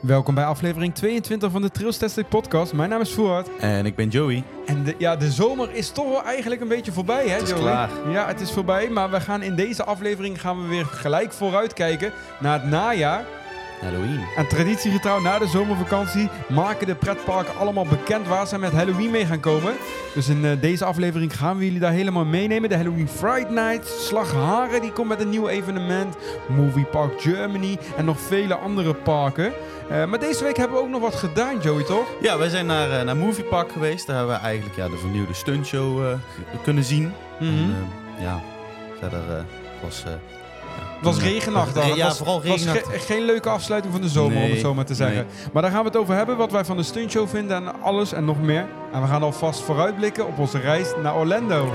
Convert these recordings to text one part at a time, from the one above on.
Welkom bij aflevering 22 van de Trailstastic podcast. Mijn naam is Voort. En ik ben Joey. En de, ja, de zomer is toch wel eigenlijk een beetje voorbij, hè Het is Joey? klaar. Ja, het is voorbij, maar we gaan in deze aflevering gaan we weer gelijk vooruitkijken naar het najaar. Halloween. En traditiegetrouw na de zomervakantie maken de pretparken allemaal bekend waar ze met Halloween mee gaan komen. Dus in eh, deze aflevering gaan we jullie daar helemaal meenemen. De Halloween Fright Night, Slagharen die komt met een nieuw evenement, Movie Park Germany en nog vele andere parken. Eh, maar deze week hebben we ook nog wat gedaan, Joey, toch? Ja, wij zijn naar, eh, naar Movie Park geweest. Daar hebben we eigenlijk ja, de vernieuwde stuntshow kunnen zien. En, eh, ja, verder was... Het was regenachtig. Ja, Het was, vooral was regenachtig. ge- geen leuke afsluiting van de zomer, om het zo maar te zeggen. Maar daar gaan we het over hebben, wat wij van de stuntshow vinden en alles en nog meer. En we gaan alvast vooruitblikken op onze reis naar Orlando.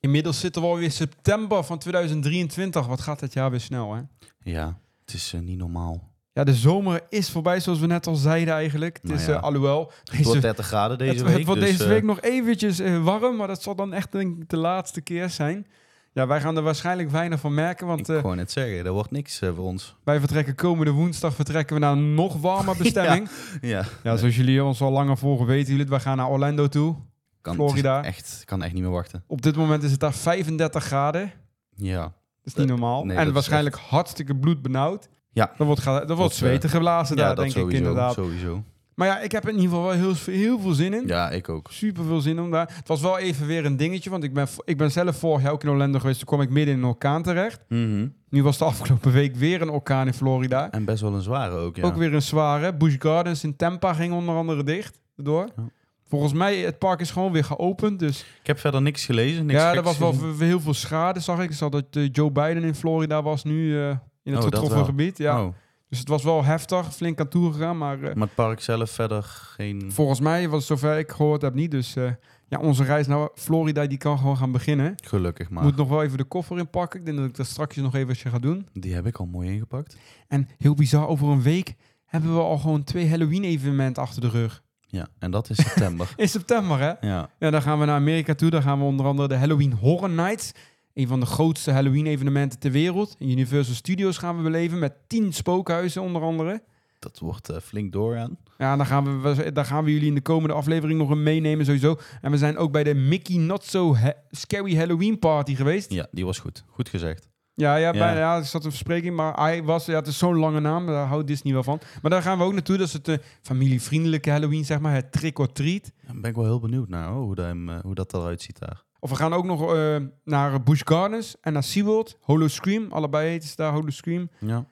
Inmiddels zitten we alweer september van 2023. Wat gaat het jaar weer snel, hè? Ja, het is eh, niet normaal. Ja, de zomer is voorbij, zoals we net al zeiden eigenlijk. Het Nou is, ja. eh, alhoewel, Het wordt deze, 30 graden deze het, week. het wordt dus, deze eh, week nog eventjes eh, warm, maar dat zal dan echt denk ik de laatste keer zijn. Ja, wij gaan er waarschijnlijk weinig van merken, want ik wou net zeggen, er wordt niks voor ons. wij vertrekken komende woensdag vertrekken we naar een nog warmer bestemming. ja. Ja, zoals jullie ons al langer volgen weten jullie, wij gaan naar Orlando toe. kan, Florida. Echt, kan echt niet meer wachten. Op dit moment is het daar 35 graden. Ja. Dat is niet normaal. nee, en hartstikke hartstikke bloedbenauwd. Ja. Er wordt, er wordt Dat, eh, zweten geblazen ja, daar, dat denk sowieso, ik inderdaad. sowieso. Maar ja, ik heb in ieder geval wel heel, heel veel zin in. Ja, ik ook. Super veel zin om daar. Het was wel even weer een dingetje, want ik ben, ik ben zelf vorig jaar ook in Orlando geweest. Toen kwam ik midden in een orkaan terecht. Mhm. Nu was de afgelopen week weer een orkaan in Florida. En best wel een zware ook, ja. Ook weer een zware. Busch Gardens in Tampa ging onder andere dicht. Door. Ja. Volgens mij, het park is gewoon weer geopend. Dus Ik heb verder niks gelezen. Niks ja, er was wel heel veel schade, zag ik. Ik zag dat eh, Joe Biden in Florida was nu eh, in het Oh, getroffen gebied. Ja. Oh. Dus het was wel heftig, flink aan toe gegaan. Maar eh, Maar het park zelf verder geen... volgens mij was het zover ik gehoord heb niet. Dus eh, ja, onze reis naar Florida die kan gewoon gaan beginnen. Gelukkig maar. Moet nog wel even de koffer inpakken. Ik denk dat ik dat straks nog even ga doen. Die heb ik al mooi ingepakt. En heel bizar, over een week hebben we al gewoon twee Halloween-evenementen achter de rug. Ja, en dat is september. In september, hè? ja. Ja, dan gaan we naar Amerika toe. Dan gaan we onder andere de Halloween Horror Nights. Een van de grootste Halloween-evenementen ter wereld. In Universal Studios gaan we beleven met tien spookhuizen onder andere. Dat wordt eh, flink doorgaan. Ja, daar gaan, we, daar gaan we jullie in de komende aflevering nog een meenemen sowieso. En we zijn ook bij de Mickey Not So Ha- Scary Halloween Party geweest. Ja, die was goed. Goed gezegd. Ja, ja, Ja. bijna, ja, er zat een verspreking, maar hij was, ja, het is zo'n lange naam, daar houdt Disney wel van. Maar daar gaan we ook naartoe, dat is het eh, familievriendelijke Halloween, zeg maar, het trick or treat. Daar ben ik wel heel benieuwd naar hoor, hoe, dat, hem, eh, hoe dat eruit ziet daar. Of we gaan ook nog eh, naar Busch Gardens en naar SeaWorld, Holo Scream, allebei heet ze daar Holo Scream. Ja.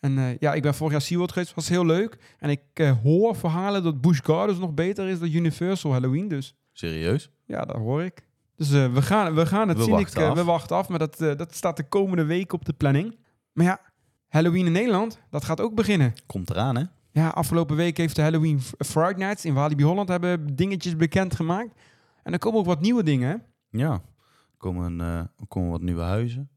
En eh, ja, ik ben vorig jaar SeaWorld geweest, was heel leuk. En ik eh, hoor verhalen dat Busch Gardens nog beter is dan Universal Halloween, dus Serieus? ja, dat hoor ik. Dus we, gaan, we gaan het We zien. wachten ik, af. we wachten af, maar dat, dat staat de komende week op de planning. Maar ja, Halloween in Nederland, dat gaat ook beginnen. Komt eraan hè? Ja, afgelopen week heeft de Halloween Fright Nights in Walibi Holland hebben dingetjes bekendgemaakt. En er komen ook wat nieuwe dingen. hè? Ja. Er komen, eh, er komen wat nieuwe huizen.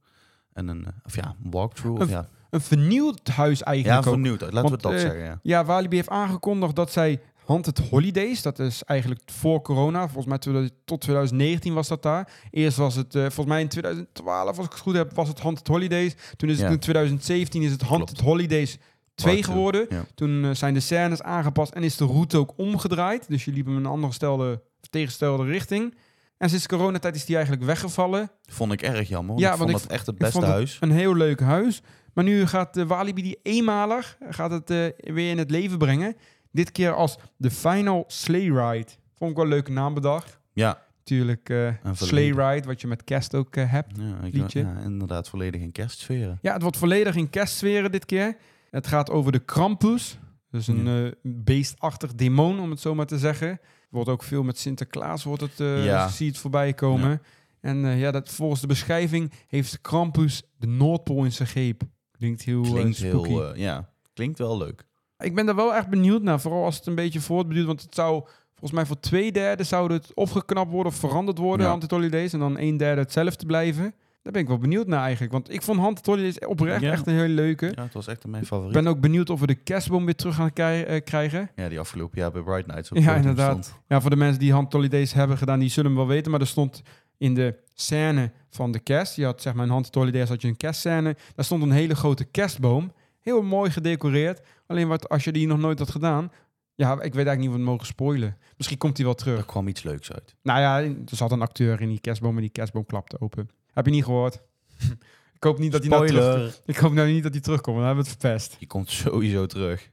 En een, eh, of ja, een walkthrough. Of Een- ja, Een vernieuwd huis ja eigenlijk ook. vernieuwd. Laten we Want, het dat eh, zeggen, ja. Ja, Walibi heeft aangekondigd dat zij Haunted Holidays, dat is eigenlijk voor corona, volgens mij 2000 tot 2019 was dat daar. Eerst was het, volgens mij in 2012, als ik het goed heb, was het Haunted Holidays. Toen is het Ja. in 2017 is het Haunted Holidays 2 Part two, geworden. Ja. Toen zijn de scènes aangepast en is de route ook omgedraaid. Dus je liep hem in een andere stelde, tegenstelde richting. En sinds coronatijd is die eigenlijk weggevallen. Vond ik erg jammer. Ja, ik want vond ik- het echt het beste het huis. Een heel leuk huis. Maar nu gaat de Walibi die eenmalig gaat het, eh, weer in het leven brengen. Dit keer als de Final Sleigh Ride. Vond ik wel een leuke naam bedacht. Ja. Natuurlijk eh Een Sleigh. Ride, wat je met kerst ook eh, hebt. Ja, ik, Liedje. ja, inderdaad volledig in kerstsferen. Ja, het wordt volledig in kerstsferen dit keer. Het gaat over de Krampus. Dus een eh, beestachtig demon, om het zo maar te zeggen. Wordt ook veel met Sinterklaas, wordt het, eh Ja. zie het voorbij komen. En eh, ja, dat, volgens de beschrijving heeft Krampus de Noordpool in zijn greep. Klinkt heel eh, Klinkt spooky. heel, ja, klinkt wel leuk. Ik ben daar wel echt benieuwd naar, vooral als het een beetje voortbeduurt. Want het zou, volgens mij voor twee derde zou het opgeknapt worden of veranderd worden, Ja. Haunted Holidays. En dan een derde hetzelfde blijven. Daar ben ik wel benieuwd naar eigenlijk. Want ik vond Haunted Holidays oprecht Ja. echt een hele leuke. Ja, het was echt mijn Ik favoriet. ben ook benieuwd of we de kerstboom weer terug gaan eh, krijgen. Ja, die afgelopen jaar bij Bright Nights. op Ja, inderdaad. stond. Ja, voor de mensen die Holidays hebben gedaan, die zullen hem wel weten. Maar er stond in de scène van de kerst, je had zeg maar in Holidays had je een kerstscène. Daar stond een hele grote kerstboom. Heel mooi gedecoreerd. Alleen wat, als je die nog nooit had gedaan, ja, ik weet eigenlijk niet of we het mogen spoilen. Misschien komt hij wel terug. Er kwam iets leuks uit. Nou ja, er zat een acteur in die kerstboom en die kerstboom klapte open. Heb je niet gehoord? ik hoop niet dat hij nou terug, Ik hoop nou niet dat hij terugkomt, dan hebben we het verpest. Die komt sowieso terug.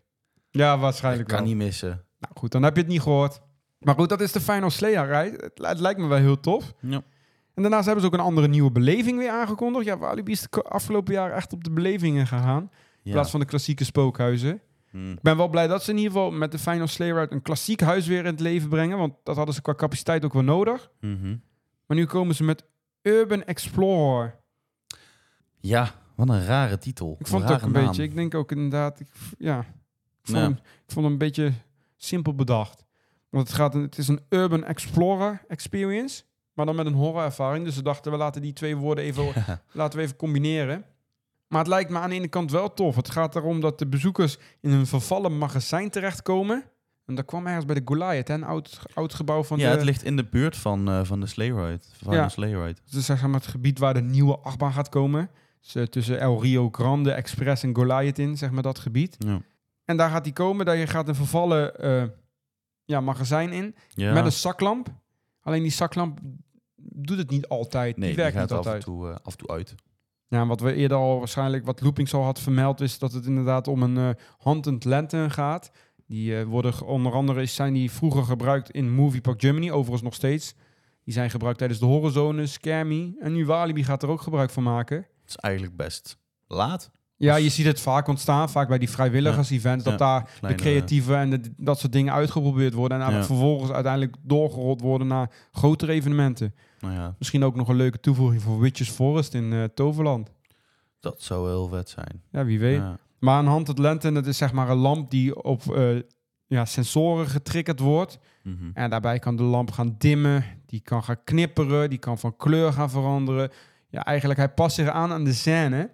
Ja, Ik waarschijnlijk kan wel. niet missen. Nou goed, dan heb je het niet gehoord. Maar goed, dat is de Final Slayer ride. Het, het lijkt me wel heel tof. Ja. En daarnaast hebben ze ook een andere nieuwe beleving weer aangekondigd. Ja, Walibi is de afgelopen jaar echt op de belevingen gegaan. In Ja. plaats van de klassieke spookhuizen. Hm. Ik ben wel blij dat ze in ieder geval met de Final Slayer ride een klassiek huis weer in het leven brengen. Want dat hadden ze qua capaciteit ook wel nodig. Mhm. Maar nu komen ze met Urban Explorer. Ja, wat een rare titel. Ik vond het ook een naam. beetje, ik denk ook inderdaad, ik, ja, ik vond, ik hem een beetje simpel bedacht. Want het, gaat, het is een Urban Explorer experience, maar dan met een horrorervaring. Dus we dachten, we laten die twee woorden even, Ja. laten we even combineren. Maar het lijkt me aan de ene kant wel tof. Het gaat erom dat de bezoekers in een vervallen magazijn terechtkomen. En dat kwam ergens bij de Goliath, hè, een oud, oud gebouw van ja, de... het ligt in de buurt van, eh, van de Sleigh Ride. Van Ja. de Sleigh Ride. Het is zeg maar het gebied waar de nieuwe achtbaan gaat komen. Dus, eh, tussen El Rio Grande, Express en Goliath in, zeg maar dat gebied. Ja. En daar gaat die komen. Daar je gaat een vervallen eh, ja, magazijn in. Ja. Met een zaklamp. Alleen die zaklamp doet het niet altijd. nee, die die werkt gaat niet af en, altijd. toe, eh, af en toe uit. Ja, en wat we eerder al waarschijnlijk, wat Loopings al had vermeld, is dat het inderdaad om een eh Haunted Lantern gaat. Die eh, worden onder andere zijn die vroeger gebruikt in Movie Park Germany, overigens nog steeds. Die zijn gebruikt tijdens de Horrorzone, Scare Me. En nu Walibi gaat er ook gebruik van maken. Het is eigenlijk best laat. Ja, je ziet het vaak ontstaan, vaak bij die vrijwilligers-events, dat Ja. daar de creatieve en de- dat soort dingen uitgeprobeerd worden. En dan Ja. vervolgens uiteindelijk doorgerold worden naar grotere evenementen. Nou ja, Misschien ook nog een leuke toevoeging voor Witches Forest in eh, Toverland. dat zou heel vet zijn. Ja, wie weet. Maar een Haunted Lantern, dat is zeg maar een lamp die op eh, ja, sensoren getriggerd wordt. Mhm. En daarbij kan de lamp gaan dimmen, die kan gaan knipperen, die kan van kleur gaan veranderen. Ja, eigenlijk hij past zich aan aan de scène.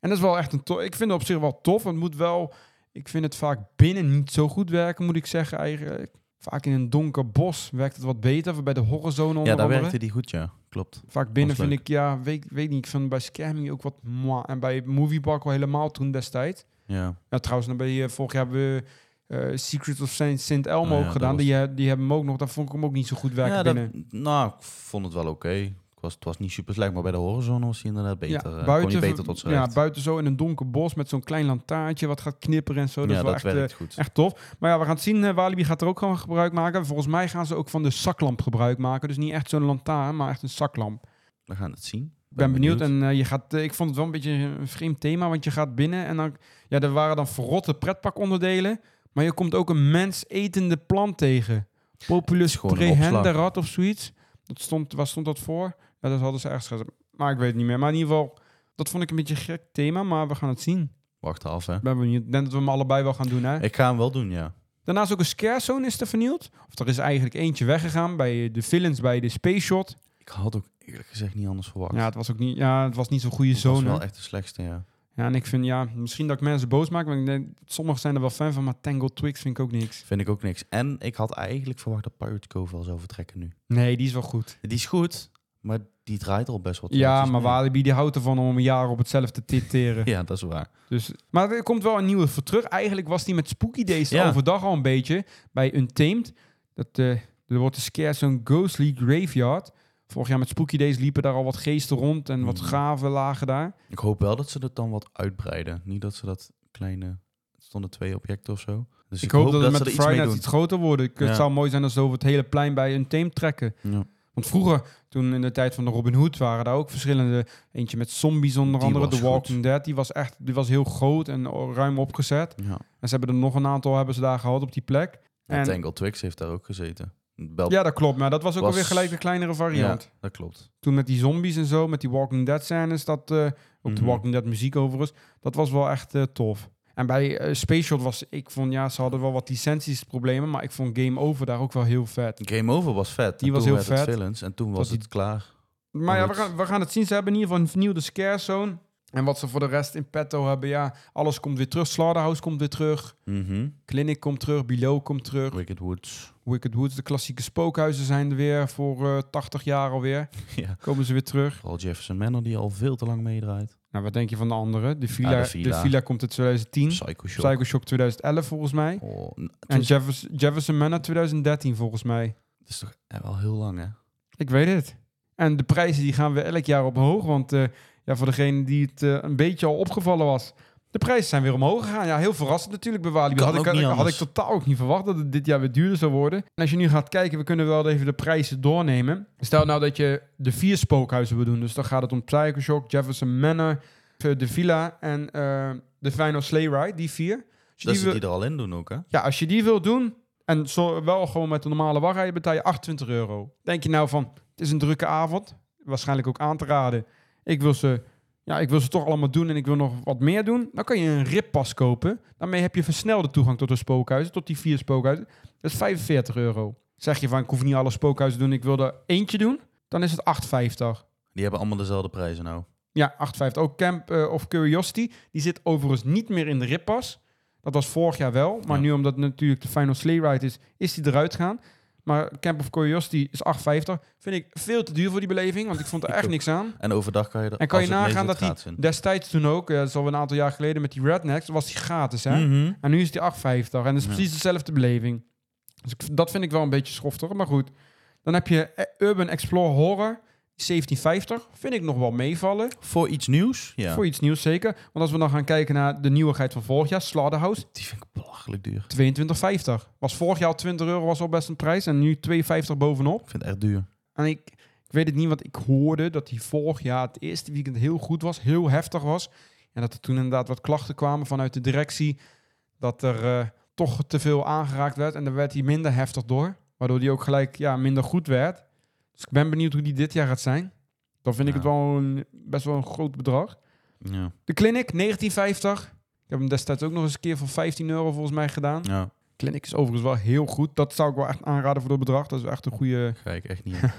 En dat is wel echt een tof. Ik vind het op zich wel tof. Het moet wel, ik vind het vaak binnen niet zo goed werken, moet ik zeggen eigenlijk. Vaak in een donker bos werkt het wat beter. Bij de horrorzone onder Ja, daar werkte die goed, ja. Klopt. Vaak binnen vind ik, ja, weet, weet niet, ik vind bij Scamming ook wat moi. En bij Movie Park al helemaal toen destijds. Ja. Ja, trouwens, dan ben je, vorig jaar hebben we eh, Secret of Saint, Saint Elmo Oh ja, ook gedaan. was- Die, die hebben hem ook nog, daar vond ik hem ook niet zo goed werken ja, dat- binnen. nou, ik vond het wel oké. Ik Was, het was niet super slecht, maar bij de Horizon was hij inderdaad beter. ja, eh, buiten, kon hij beter tot ja, buiten zo in een donker bos met zo'n klein lantaartje wat gaat knipperen en zo. Dat ja, is wel dat echt, eh, werkt goed. echt tof. Maar ja, we gaan het zien. eh, Walibi gaat er ook gewoon gebruik maken. Volgens mij gaan ze ook van de zaklamp gebruik maken. Dus niet echt zo'n lantaarn, maar echt een zaklamp. We gaan het zien. Ik ben benieuwd. En je gaat, ik vond het wel een beetje een vreemd thema, want je gaat binnen en dan, ja, er waren dan verrotte pretparkonderdelen, maar je komt ook een mens etende plant tegen. Populus prehenderat of zoiets. Dat stond, waar stond dat voor? Ja, dat hadden ze ergens gezet. Maar ik weet het niet meer. Maar in ieder geval, dat vond ik een beetje een gek thema, maar we gaan het zien. Wacht af, hè. Ben benieuwd. Ik denk dat we hem allebei wel gaan doen, hè? Ik ga hem wel doen, ja. Daarnaast ook een scare zone is er vernieuwd. Of er is eigenlijk eentje weggegaan bij de villains bij de Space Shot. Ik had ook eerlijk gezegd niet anders verwacht. Ja, het was ook niet, ja, het was niet zo'n goede Het was zone. wel echt de slechtste, ja. Ja, en ik vind, ja, misschien dat ik mensen boos maak, maar ik denk, sommigen zijn er wel fan van, maar Tangled Twigs vind ik ook niks. Vind ik ook niks. En ik had eigenlijk verwacht dat Pirates Cove wel zou vertrekken nu. Nee, die is wel goed. Die is goed, maar die draait al best wat. Ja, maar. Walibi die houdt ervan om een jaar op hetzelfde te titeren. Ja, dat is waar. dus, maar er komt wel een nieuwe voor terug. Eigenlijk was die met Spooky Days Ja. overdag al een beetje bij Untamed. Dat, eh, er wordt de scare zo'n Ghostly Graveyard. Vorig jaar met Spooky Days liepen daar al wat geesten rond en wat Mhm. graven lagen daar. Ik hoop wel dat ze het dan wat uitbreiden. Niet dat ze dat kleine... Het stonden twee objecten of zo. Dus ik, hoop dat, het ze met er Friday iets iets groter wordt. Ik- Het Ja. zou mooi zijn als ze over het hele plein bij Untamed trekken. Ja. Want vroeger, toen in de tijd van de Robin Hood, waren daar ook verschillende. Eentje met zombies onder Die andere. The Walking Dead. Die was echt die was heel groot en ruim opgezet. Ja. En ze hebben er nog een aantal hebben ze daar gehad op die plek. En Tangle Twix heeft daar ook gezeten. Bel Ja, dat klopt. Maar dat was ook Was- alweer gelijk een kleinere variant. Ja, dat klopt. Toen met die zombies en zo, met die Walking Dead scènes. Dat, eh, ook de Mhm. Walking Dead muziek overigens. Dat was wel echt eh, tof. En bij Space Shot was, ik vond, ja, ze hadden wel wat licentiesproblemen. Maar ik vond Game Over daar ook wel heel vet. Game Over was vet. Die En was toen heel vet. villains en toen was die- het klaar. Maar ja, we gaan, we gaan het zien. Ze hebben in ieder geval een vernieuwde scare zone. En wat ze voor de rest in petto hebben, ja, alles komt weer terug. Slaughterhouse komt weer terug. Mhm. Clinic komt terug. Below komt terug. Wicked Woods. Wicked Woods, de klassieke spookhuizen zijn er weer voor eh 80 jaar alweer. ja. Komen ze weer terug. Vooral Jefferson Manor die al veel te lang meedraait. Nou, wat denk je van de andere? De Villa, Ja, de de Villa. Komt in 2010. Psycho Shock. Psycho Shock 2011 volgens mij. Oh, En Jefferson, Jefferson Manor 2013 volgens mij. het is toch wel heel lang, hè? Ik weet het. En de prijzen die gaan weer elk jaar omhoog. Want eh, ja, voor degene die het eh, een beetje al opgevallen was. De prijzen zijn weer omhoog gegaan. Ja, heel verrassend natuurlijk bij Walibi. Had ik, had ik totaal ook niet verwacht dat het dit jaar weer duurder zou worden. En als je nu gaat kijken, we kunnen wel even de prijzen doornemen. Stel nou dat je de vier spookhuizen wil doen. Dus dan gaat het om Psycho Shock, Jefferson Manor, eh, de Villa en eh, de Final Sleigh Ride. Die vier. Als je Dat die wil- die er al in doen ook, hè? ja, als je die wil doen en zo, wel gewoon met de normale wachtrij betaal je 28 euro. Denk je nou van, het is een drukke avond, waarschijnlijk ook aan te raden. Ik wil ze, ja, ik wil ze toch allemaal doen en ik wil nog wat meer doen. Dan kan je een rippas kopen. Daarmee heb je versnelde toegang tot de spookhuizen, tot die vier spookhuizen. Dat is 45 euro. Zeg je van, ik hoef niet alle spookhuizen te doen, ik wil er eentje doen. Dan is het 8,50. Die hebben allemaal dezelfde prijzen nou. Ja, 8,50. Ook Camp eh, of Curiosity. Die zit overigens niet meer in de rippas. Dat was vorig jaar wel. Maar Ja. nu, omdat het natuurlijk de Final Sleigh Ride is, is die eruit gaan. Maar Camp of Curiosity is 8,50. Vind ik veel te duur voor die beleving. Want ik vond er echt niks aan. En overdag kan je er En kan je nagaan dat die destijds toen ook, dat is al een aantal jaar geleden met die Rednecks, was die gratis. Hè? Mhm. En nu is die 8,50. En dat is Ja. precies dezelfde beleving. Dus ik, dat vind ik wel een beetje schoftig. Maar goed. Dan heb je eh, Urban Explorer Horror. 1750. Vind ik nog wel meevallen. Voor iets nieuws? Ja. Voor iets nieuws zeker. Want als we dan gaan kijken naar de nieuwigheid van vorig jaar, Slaughterhouse, Die vind ik belachelijk duur. 22,50. Was vorig jaar al 20 euro, was al best een prijs. En nu 2,50 bovenop. Ik vind het echt duur. En ik, ik weet het niet, want ik hoorde dat die vorig jaar het eerste weekend heel goed was, heel heftig was. En dat er toen inderdaad wat klachten kwamen vanuit de directie. Dat er eh, toch te veel aangeraakt werd. En dan werd hij minder heftig door. Waardoor die ook gelijk ja, minder goed werd. Dus ik ben benieuwd hoe die dit jaar gaat zijn. Dan vind ik het wel een, best wel een groot bedrag. Ja. De Clinic, 1950. Ik heb hem destijds ook nog eens een keer voor 15 euro volgens mij gedaan. ja, Clinic is overigens wel heel goed. Dat zou ik wel echt aanraden voor dat bedrag. Dat is echt een goede... ga ik echt niet.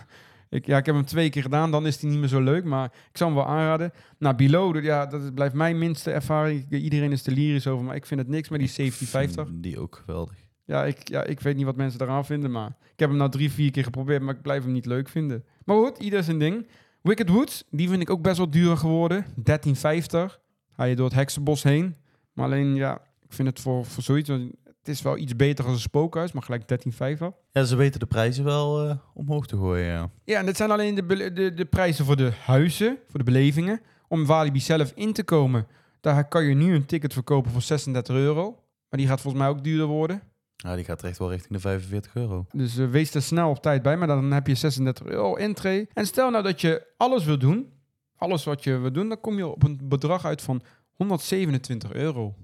Ik, ja, ik heb hem twee keer gedaan. Dan is die niet meer zo leuk. Maar ik zou hem wel aanraden. Nou, Below, dat- ja, dat blijft mijn minste ervaring. Iedereen is er lyrisch over. Maar ik vind het niks met die 1750. Vind Die ook geweldig. Ja ik, ja, ik weet niet wat mensen eraan vinden. Maar ik heb hem nou drie, vier keer geprobeerd. Maar ik blijf hem niet leuk vinden. Maar goed, ieder zijn ding. Wicked Woods, die vind ik ook best wel duur geworden. 1350. Ga je door het heksenbos heen. Maar alleen, ja, ik vind het voor, voor zoiets... Het is wel iets beter als een spookhuis, maar gelijk 1350. Ja, ze weten de prijzen wel eh, omhoog te gooien, ja. Ja, en dit zijn alleen de, de, de prijzen voor de huizen, voor de belevingen. Om Walibi zelf in te komen, daar kan je nu een ticket verkopen voor 36 euro. Maar die gaat volgens mij ook duurder worden. Ja, die gaat echt wel richting de 45 euro. Dus eh, wees er snel op tijd bij, maar dan heb je 36 euro intree. En stel nou dat je alles wil doen, alles wat je wil doen, dan kom je op een bedrag uit van 127 euro.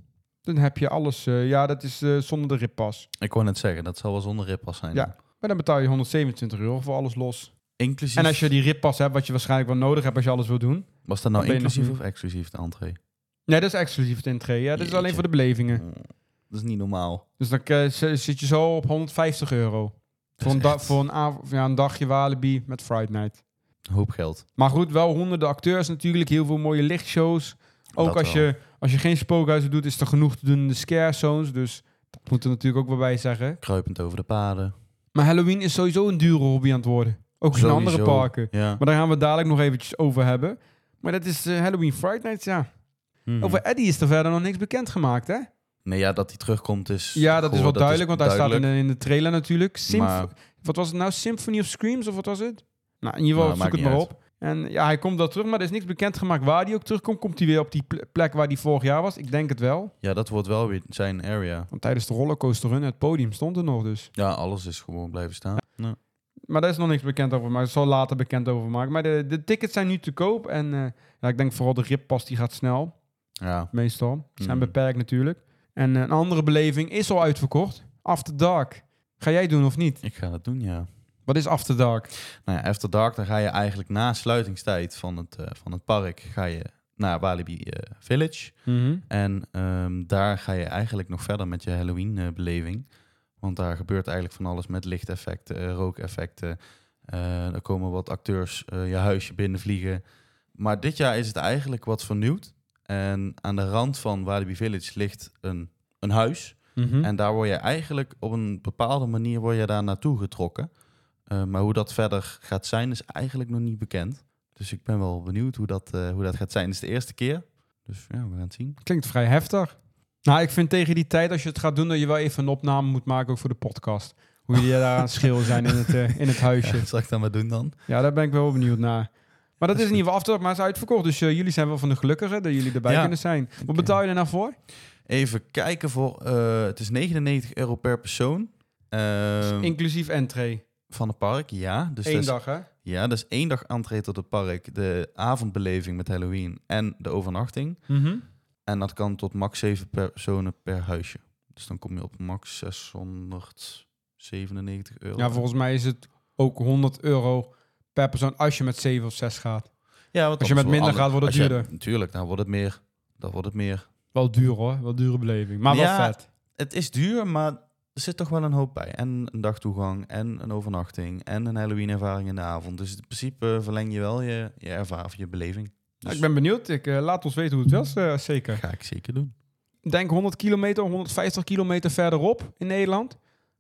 Dan heb je alles, eh, ja, dat is eh, zonder de rippas. Ik wou net zeggen, dat zal wel zonder rippas zijn. Ja. dan. Maar dan betaal je 127 euro voor alles los. Inclusief. En als je die rippas hebt, wat je waarschijnlijk wel nodig hebt als je alles wil doen. Was dat nou nog inclusief of exclusief de entree? Nee, dat is exclusief het intree. Ja, dat is alleen voor de belevingen. Dat is niet normaal. Dus dan eh, z- zit je zo op 150 euro. Voor een, da- echt- voor een, av- ja, een dagje Walibi met Friday Night. Een hoop geld. Maar goed, wel honderden acteurs natuurlijk. Heel veel mooie lichtshows. Ook Dat als wel. je, als je geen spookhuizen doet, is er genoeg te doen in de scare zones. Dus dat moet er natuurlijk ook wel bij zeggen. Kruipend over de paden. Maar Halloween is sowieso een dure hobby aan het worden. Ook in andere Sowieso. parken. Ja. Maar daar gaan we het dadelijk nog eventjes over hebben. Maar dat is eh, Halloween Friday Night, ja. Mhm. Over Eddie is er verder nog niks bekend gemaakt, hè? Nee, ja, dat hij terugkomt is... Ja, dat is wel duidelijk, want hij staat in de, in de trailer natuurlijk. Maar- Wat was het nou? Symphony of Screams of wat was het? Nou, in ieder geval, Nou, zoek het maar op. En ja, hij komt wel terug, maar er is niks bekend gemaakt waar hij ook terugkomt. Komt hij weer op die ple- plek waar hij vorig jaar was? Ik denk het wel. Ja, dat wordt wel weer zijn area. Want tijdens de rollercoaster run, het podium stond er nog dus. Ja, alles is gewoon blijven staan. Ja. Maar daar is nog niks bekend over, maar er zal later bekend over maken. Maar de, de tickets zijn nu te koop. En eh, ja, ik denk vooral de rippas die gaat snel, Ja. meestal. Zijn Mhm. beperkt natuurlijk. En eh, een andere beleving is al uitverkocht. After Dark. Ga jij doen of niet? ik ga dat doen, ja. Wat is After Dark? Nou ja, After Dark, dan ga je eigenlijk na sluitingstijd van het, eh, van het park... ga je naar Walibi eh, Village. En ehm, daar ga je eigenlijk nog verder met je Halloween-beleving. Want daar gebeurt eigenlijk van alles met lichteffecten, eh, rookeffecten. Eh er komen wat acteurs eh, je huisje binnenvliegen. Maar dit jaar is het eigenlijk wat vernieuwd. En aan de rand van Walibi Village ligt een, een huis. Mhm. En daar word je eigenlijk op een bepaalde manier word je daar naartoe getrokken. Eh, maar hoe dat verder gaat zijn, is eigenlijk nog niet bekend. Dus ik ben wel benieuwd hoe dat, eh, hoe dat gaat zijn. Het is de eerste keer. Dus ja, we gaan het zien. Klinkt vrij heftig. Nou, ik vind tegen die tijd, als je het gaat doen, dat je wel even een opname moet maken, ook voor de podcast. Hoe jullie daar aan het schreeuwen zijn in het, eh, in het huisje. Ja, zal ik dat maar doen dan? Ja, daar ben ik wel benieuwd naar. Maar dat is in ieder geval af, maar het is uitverkocht. Dus eh, jullie zijn wel van de gelukkigen dat jullie erbij Ja. kunnen zijn. Wat betaal je er nou voor? Even kijken voor... eh, het is 99 euro per persoon. Ehm, Inclusief entree. van het park, ja. Dus Eén dag, hè? Ja, dus één dag entree tot het park. De avondbeleving met Halloween en de overnachting. Mhm. En dat kan tot max 7 personen per huisje. Dus dan kom je op max 697 euro. Ja, volgens mij is het ook 100 euro per persoon als je met 7 of 6 gaat. Ja, want Als je met wel minder gaat, wordt het als je- duurder. Natuurlijk, dan wordt het meer. Dan wordt het meer. Wel duur hoor, wel dure beleving. Maar wel Ja. vet. Het is duur, maar er zit toch wel een hoop bij. En een dagtoegang, en een overnachting, en een Halloween-ervaring in de avond. Dus in principe verleng je wel je, je ervaring, of je beleving. Dus ik ben benieuwd. Ik, eh, laat ons weten hoe het was, eh, zeker. ga ik zeker doen. Denk 100 kilometer, 150 kilometer verderop in Nederland.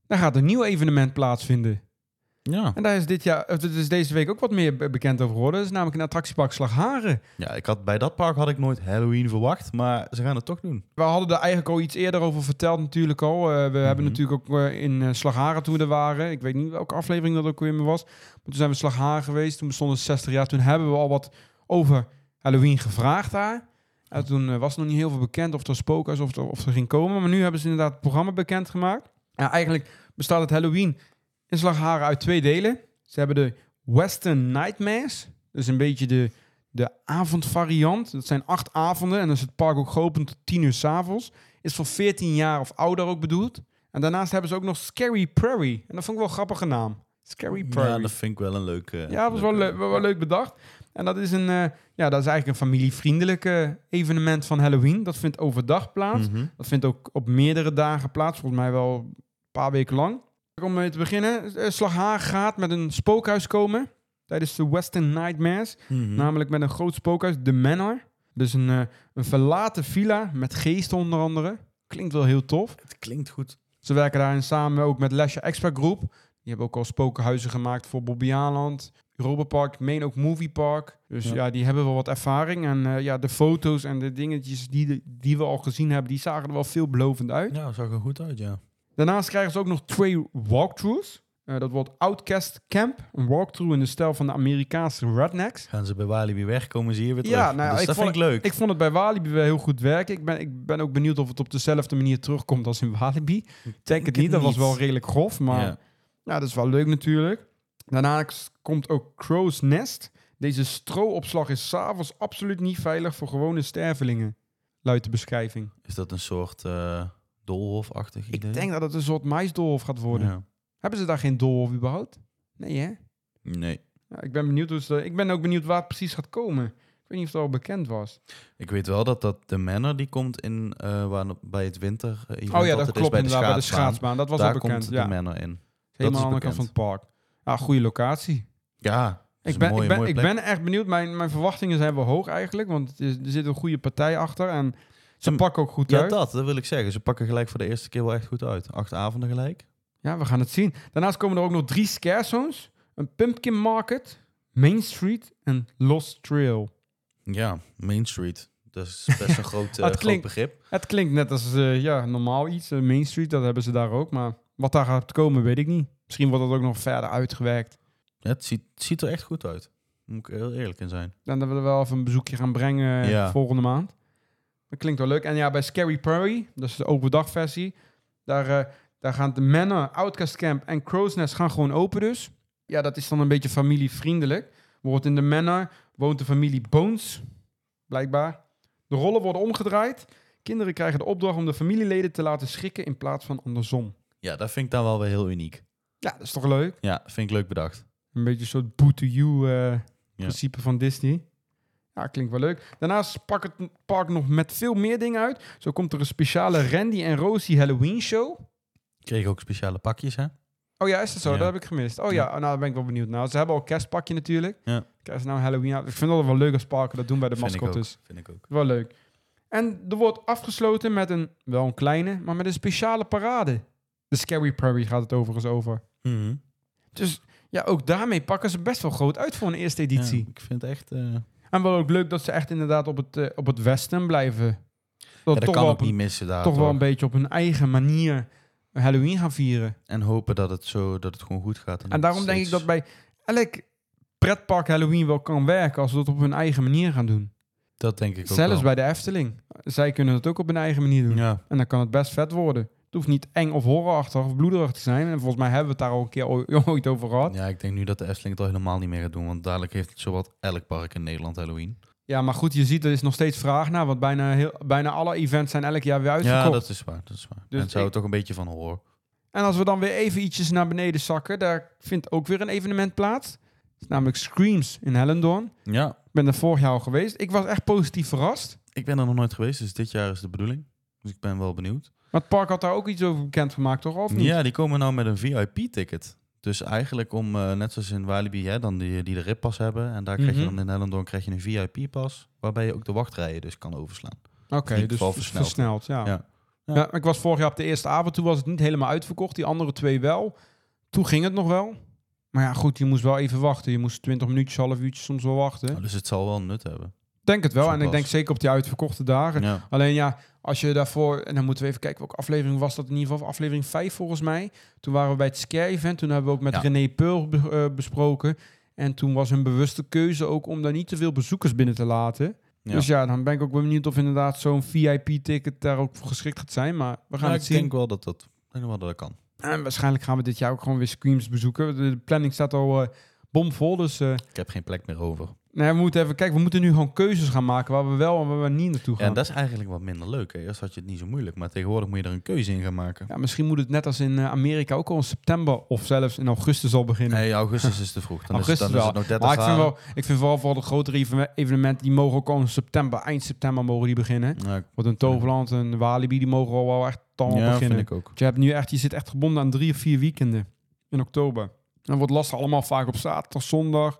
Daar gaat een nieuw evenement plaatsvinden. Ja. En daar is, dit jaar, dit is deze week ook wat meer be- bekend over geworden. Dat is namelijk een attractiepark Slagharen. ja, ik had, bij dat park had ik nooit Halloween verwacht, maar ze gaan het toch doen. We hadden er eigenlijk al iets eerder over verteld natuurlijk al. Eh, we hebben Mhm. natuurlijk ook eh, in eh, Slagharen toen we er waren. Ik weet niet welke aflevering dat ook weer was. Maar toen zijn we Slagharen geweest. Toen bestond het 60 jaar. Toen hebben we al wat over Halloween gevraagd daar. En toen eh, was nog niet heel veel bekend of er spookhuis of er, of er ging komen. Maar nu hebben ze inderdaad het programma bekendgemaakt. Ja, eigenlijk bestaat het Halloween in Slagharen uit twee delen. Ze hebben de Western Nightmares. Dus een beetje de, de avondvariant. Dat zijn acht avonden. En dan is het park ook geopend tot 10 uur s'avonds. Is voor 14 jaar of ouder ook bedoeld. En daarnaast hebben ze ook nog Scary Prairie. En dat vond ik wel een grappige naam. Scary Prairie. Ja, dat vind ik wel een leuke. Ja, dat was wel, leuk, wel, wel leuk bedacht. En dat is, een, eh, ja, dat is eigenlijk een familievriendelijk eh, evenement van Halloween. Dat vindt overdag plaats. Mhm. Dat vindt ook op meerdere dagen plaats. Volgens mij wel een paar weken lang. Om mee te beginnen. eh, Slaghaar gaat met een spookhuis komen. Tijdens de Western Nightmares. Mhm. Namelijk met een groot spookhuis. De Manor. Dus een, eh, een verlaten villa met geesten onder andere. Klinkt wel heel tof. Het klinkt goed. Ze werken daarin samen ook met Lesje Extra Group. Die hebben ook al spookhuizen gemaakt voor Bobby Aland, Europa Park, Main ook Movie Park. Dus ja. Ja. die hebben wel wat ervaring. En eh, ja, de foto's en de dingetjes die, die we al gezien hebben, die zagen er wel veelbelovend uit. Ja, zag er goed uit, ja. Daarnaast krijgen ze ook nog twee walkthroughs. Eh, dat wordt Outcast Camp, een walkthrough in de stijl van de Amerikaanse rednecks. Gaan ze bij Walibi weg, komen ze hier weer terug. Ja, nou ja, dus ik dat vond vind ik leuk. Ik vond het bij Walibi wel heel goed werken. Ik ben, ik ben ook benieuwd of het op dezelfde manier terugkomt als in Walibi. Ik denk het niet, dat was wel redelijk grof, maar... Ja. Ja, dat is wel leuk natuurlijk. Daarna komt ook Crow's Nest. Deze stroopopslag is s'avonds absoluut niet veilig voor gewone stervelingen. Luidt de beschrijving. Is dat een soort eh doolhofachtig idee? Ik denk dat het een soort maisdolhof gaat worden. Ja. Hebben ze daar geen doolhof überhaupt? Nee, hè? Nee. Ja, ik, ben benieuwd hoe ze, ik ben ook benieuwd waar het precies gaat komen. Ik weet niet of het al bekend was. Ik weet wel dat, dat de Manor die komt in eh, waar, bij het winter event oh ja, dat klopt bij de bij de schaatsbaan. Dat was Daar al bekend. komt ja, de Manor in. helemaal is aan de kant van het park. Ja, goede locatie. Ja, Ik een ben, mooie, ik, ben, ik ben echt benieuwd. Mijn, mijn verwachtingen zijn wel hoog eigenlijk. Want er zit een goede partij achter. En ze Ze- pakken ook goed Ja, uit. dat, dat wil ik zeggen. Ze pakken gelijk voor de eerste keer wel echt goed uit. Acht avonden gelijk. Ja, we gaan het zien. Daarnaast komen er ook nog drie scare zones. Een pumpkin market, Main Street en Lost Trail. Ja, Main Street. Dat is best een groot, eh, Het groot klinkt- begrip. Het klinkt net als eh, ja, normaal iets. Eh, Main Street, dat hebben ze daar ook. Maar wat daar gaat komen, weet ik niet. Misschien wordt dat ook nog verder uitgewerkt. Ja, het, ziet, het ziet er echt goed uit. Moet ik heel eerlijk in zijn. Dan dat we wel even een bezoekje gaan brengen Ja. volgende maand. Dat klinkt wel leuk. En ja, bij Scary Prairie, dat is de overdagversie. Daar, eh, daar gaan de Manor, Outcast Camp en Crow's Nest gaan gewoon open dus. Ja, dat is dan een beetje familievriendelijk. Bijvoorbeeld in de Manor woont de familie Bones, blijkbaar. De rollen worden omgedraaid. Kinderen krijgen de opdracht om de familieleden te laten schrikken in plaats van andersom. Ja, dat vind ik dan wel weer heel uniek. Ja, dat is toch leuk? Ja, vind ik leuk bedacht. Een beetje een soort boo to you principe van Disney. Ja, klinkt wel leuk. Daarnaast pakt het park nog met veel meer dingen uit. Zo komt er een speciale Randy en Rosie Halloween show. Kreeg ook speciale pakjes, hè? Oh ja, is dat zo? Ja. Dat heb ik gemist. Oh ja, Ja. nou daar ben ik wel benieuwd naar. Ze hebben al een kerstpakje natuurlijk. Ja. Kerst nou Halloween. Ik vind het wel leuk als parken dat doen bij de Vind ik ook. mascottes. Vind ik ook. Wel leuk. En er wordt afgesloten met een, wel een kleine, maar met een speciale parade. De Scary Prairie gaat het overigens over. Mhm. Dus ja, ook daarmee pakken ze best wel groot uit voor een eerste editie. Ja, ik vind het echt... eh, En wel ook leuk dat ze echt inderdaad op het, eh, op het westen blijven. Dat, ja, dat toch, kan wel niet missen daar. toch wel een beetje op hun eigen manier Halloween gaan vieren. En hopen dat het, zo, dat het gewoon goed gaat. En dat daarom denk ik dat bij elk pretpark Halloween wel kan werken als ze dat op hun eigen manier gaan doen. Dat denk ik ook Zelfs wel. bij de Efteling. Zij kunnen het ook op hun eigen manier doen. Ja, En dan kan het best vet worden. Het hoeft niet eng of horrorachtig of bloederig te zijn. En volgens mij hebben we het daar al een keer ooit- over gehad. ja, ik denk nu dat de Efteling het al helemaal niet meer gaat doen. Want dadelijk heeft het zowat elk park in Nederland Halloween. Ja, maar goed, je ziet er is nog steeds vraag naar. Want bijna, heel, bijna alle events zijn elk jaar weer uitverkocht. Ja, dat is waar. Dat is waar. Dus en zou ik- toch een beetje van horen. En als we dan weer even ietsjes naar beneden zakken, daar vindt ook weer een evenement plaats. Dat is namelijk Screams in Hellendoorn. Ja, Ik ben er vorig jaar al geweest. Ik was echt positief verrast. ik ben er nog nooit geweest, dus dit jaar is de bedoeling. Dus ik ben wel benieuwd. Maar het park had daar ook iets over bekend gemaakt, toch? Of niet? Ja, die komen nou met een VIP-ticket. Dus eigenlijk om, eh, net zoals in Walibi, hè, dan die, die de rippas hebben. En daar krijg je Mhm. dan in Hellendoorn krijg je een VIP-pas. Waarbij je ook de wachtrijen dus kan overslaan. Oké, dus versneld. versneld. ja. Ja. Ja. Ja. ik was vorig jaar op de eerste avond. Toen was het niet helemaal uitverkocht. Die andere twee wel. Toen ging het nog wel. Maar ja, goed, je moest wel even wachten. Je moest 20 minuutjes, half uurtje soms wel wachten. Nou, dus het zal wel nut hebben. Denk het wel. En ik denk zeker op die uitverkochte dagen. Ja. Alleen ja, als je daarvoor... En dan moeten we even kijken welke aflevering was dat in ieder geval. Aflevering 5 volgens mij. Toen waren we bij het Scare Event. Toen hebben we ook met Ja. René Peul be- eh, besproken. En toen was hun bewuste keuze ook om daar niet te veel bezoekers binnen te laten. Ja. Dus ja, dan ben ik ook benieuwd of inderdaad zo'n VIP-ticket daar ook voor geschikt gaat zijn. Maar we gaan het ik zien. denk wel dat dat, ik denk wel dat dat kan. En waarschijnlijk gaan we dit jaar ook gewoon weer Screams bezoeken. De planning staat al eh, bomvol. Dus eh, Ik heb geen plek meer over. ja, we moeten even kijken. We moeten nu gewoon keuzes gaan maken waar we wel en waar we niet naartoe Ja, gaan. en dat is eigenlijk wat minder leuk. Hè. Eerst had je het niet zo moeilijk, maar tegenwoordig moet je er een keuze in gaan maken. Ja, misschien moet het net als in eh, Amerika ook al in september of zelfs in augustus al beginnen. Nee, augustus is te vroeg. Dan, Augustus is, het, dan wel. is het nog 30 maar ik vind, wel, ik vind vooral voor de grotere even- evenementen, die mogen ook al in september, eind september mogen die beginnen. Ja, Want een Toverland en Walibi, die mogen al wel echt ja, beginnen. vind ik ook. Je, hebt nu echt, je zit echt gebonden aan drie of vier weekenden in oktober. Dan wordt lastig allemaal vaak op zaterdag, zondag.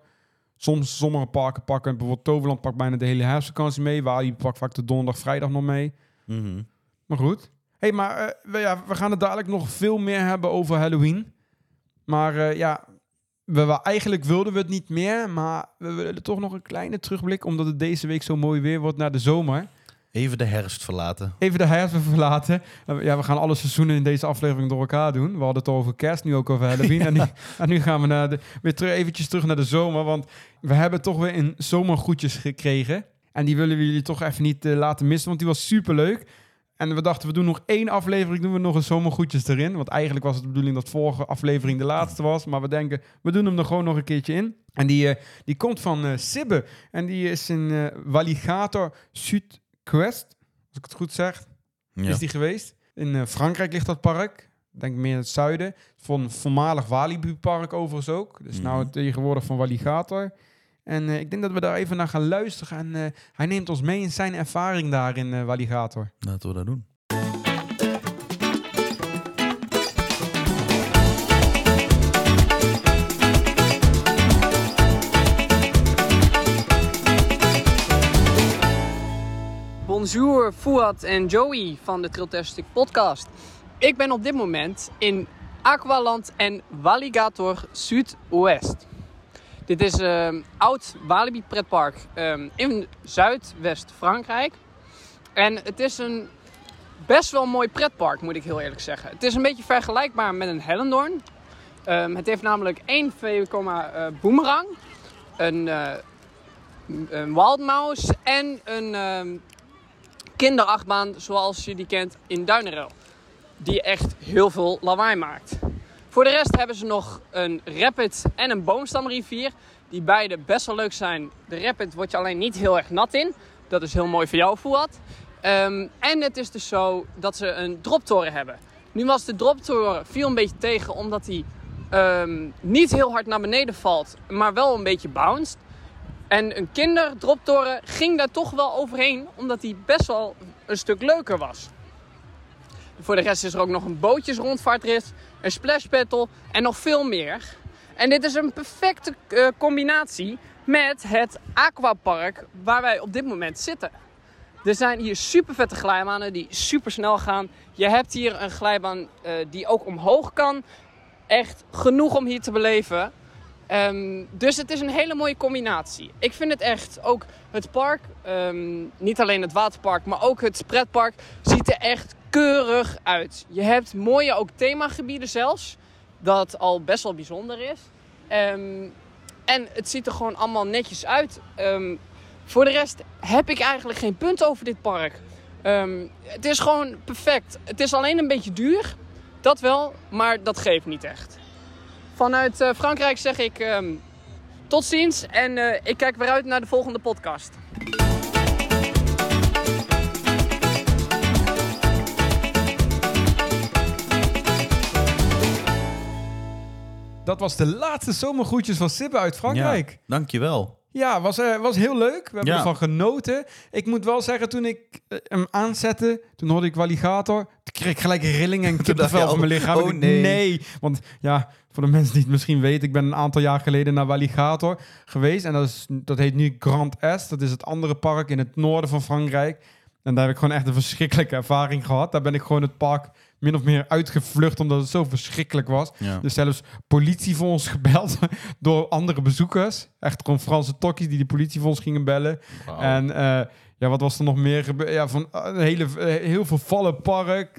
Soms sommige parken pakken, bijvoorbeeld Toverland pakt bijna de hele herfstvakantie mee. Waar je pakt vaak de donderdag, vrijdag nog mee. Mhm. Maar goed. hey, maar eh, we, ja, we gaan het dadelijk nog veel meer hebben over Halloween. Maar eh, ja, we, we- eigenlijk wilden we het niet meer. Maar we willen toch nog een kleine terugblik. Omdat het deze week zo mooi weer wordt naar de zomer. Even de herfst verlaten. Even de herfst verlaten. Eh, Ja, we gaan alle seizoenen in deze aflevering door elkaar doen. We hadden het al over kerst, nu ook over Halloween. en, nu, en nu gaan we naar de, weer terug, eventjes terug naar de zomer. Want we hebben toch weer een zomergoedjes gekregen. En die willen we jullie toch even niet eh, laten missen, want die was superleuk. En we dachten, we doen nog één aflevering, doen we nog een zomergoedjes erin. Want eigenlijk was het de bedoeling dat vorige aflevering de laatste was. Maar we denken, we doen hem er gewoon nog een keertje in. En die, eh, die komt van eh Sibbe. En die is in eh Walligator Zuidquest. Als ik het goed zeg Ja. is die geweest. In eh, Frankrijk ligt dat park. Denk meer in het zuiden. Van voormalig Walibi-park overigens ook. Dus nou Mhm. tegenwoordig van Walligator. En eh, ik denk dat we daar even naar gaan luisteren. En eh, hij neemt ons mee in zijn ervaring daar in eh Walligator. Laten we dat doen. Bonjour, Fuad en Joey van de Triltastic podcast. Ik ben op dit moment in Aqualand en Walligator Zuidoost. Dit is een oud Walibi pretpark ehm, in Zuidwest-Frankrijk. En het is een best wel mooi pretpark, moet ik heel eerlijk zeggen. Het is een beetje vergelijkbaar met een Hellendoorn. Ehm, het heeft namelijk één VW-komma eh, boomerang, een, eh, een Wild Mouse en een ehm, kinderachtbaan zoals je die kent in Duinerel. Die echt heel veel lawaai maakt. Voor de rest hebben ze nog een rapid en een boomstamrivier. Die beide best wel leuk zijn. De rapid word je alleen niet heel erg nat in. Dat is heel mooi voor jou, Fuad. Ehm, en het is dus zo dat ze een droptoren hebben. Nu was de droptoren viel een beetje tegen omdat hij ehm, niet heel hard naar beneden valt, maar wel een beetje bounced. En een kinderdroptoren ging daar toch wel overheen, omdat die best wel een stuk leuker was. Voor de rest is er ook nog een bootjesrondvaartrit, een splash battle en nog veel meer. En dit is een perfecte eh, combinatie met het aquapark waar wij op dit moment zitten. Er zijn hier super vette glijbanen die super snel gaan. Je hebt hier een glijbaan eh, die ook omhoog kan. Echt genoeg om hier te beleven. Ehm, dus het is een hele mooie combinatie. Ik vind het echt, ook het park, ehm, niet alleen het waterpark, maar ook het pretpark, ziet er echt keurig uit. Je hebt mooie ook themagebieden zelfs, dat al best wel bijzonder is. Ehm, en het ziet er gewoon allemaal netjes uit. Voor de rest heb ik eigenlijk geen punt over dit park. Het is gewoon perfect. Het is alleen een beetje duur, dat wel, maar dat geeft niet echt. Vanuit eh, Frankrijk zeg ik ehm, tot ziens en eh, ik kijk weer uit naar de volgende podcast. Dat was de laatste zomergroetjes van Sibbe uit Frankrijk. Ja, dankjewel. Ja, was, eh, was heel leuk. We hebben Ja. ervan genoten. Ik moet wel zeggen, toen ik eh, hem aanzette, toen hoorde ik Walligator. Toen kreeg ik gelijk rilling en kippenvel van mijn lichaam. oh nee. Want ja, voor de mensen die het misschien weten, ik ben een aantal jaar geleden naar Walligator geweest. En dat, is, dat heet nu Grand Est. Dat is het andere park in het noorden van Frankrijk. En daar heb ik gewoon echt een verschrikkelijke ervaring gehad. Daar ben ik gewoon het park min of meer uitgevlucht, omdat het zo verschrikkelijk was. Ja. Dus zelfs politie voor ons gebeld door andere bezoekers. Echt gewoon Franse tokkies die de politie voor ons gingen bellen. En eh, ja, wat was er nog meer gebeurd? Ja, van eh, een hele, eh, heel veel vallen park.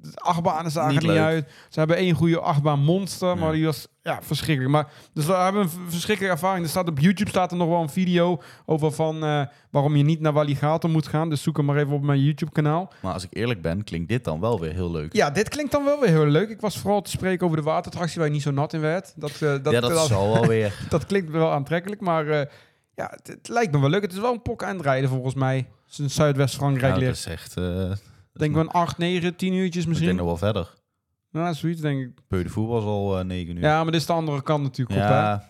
De achtbanen zagen Niet niet, leuk. uit. Ze hebben één goede achtbaan monster, maar die was ja, verschrikkelijk. Maar, dus we hebben een verschrikkelijke ervaring. Er staat op YouTube staat er nog wel een video over van eh, waarom je niet naar Walligator moet gaan. Dus zoek hem maar even op mijn YouTube kanaal. Maar als ik eerlijk ben, klinkt dit dan wel weer heel leuk. Ja, dit klinkt dan wel weer heel leuk. Ik was vooral te spreken over de waterattractie waar je niet zo nat in werd. Dat, eh, dat, ja, dat, dat, zal wel weer. dat klinkt wel aantrekkelijk, maar eh, ja, het, het lijkt me wel leuk. Het is wel een pok aan het rijden volgens mij. Het is in Zuidwest-Frankrijk Ja, dat is echt... is Denk wel een 8, 9, 10 uurtjes Ik misschien. denk nog wel verder. Nou, zoiets denk ik. Peu de Voer was al eh 9 uur. Ja, maar dit is de andere kant natuurlijk op, hè? ja.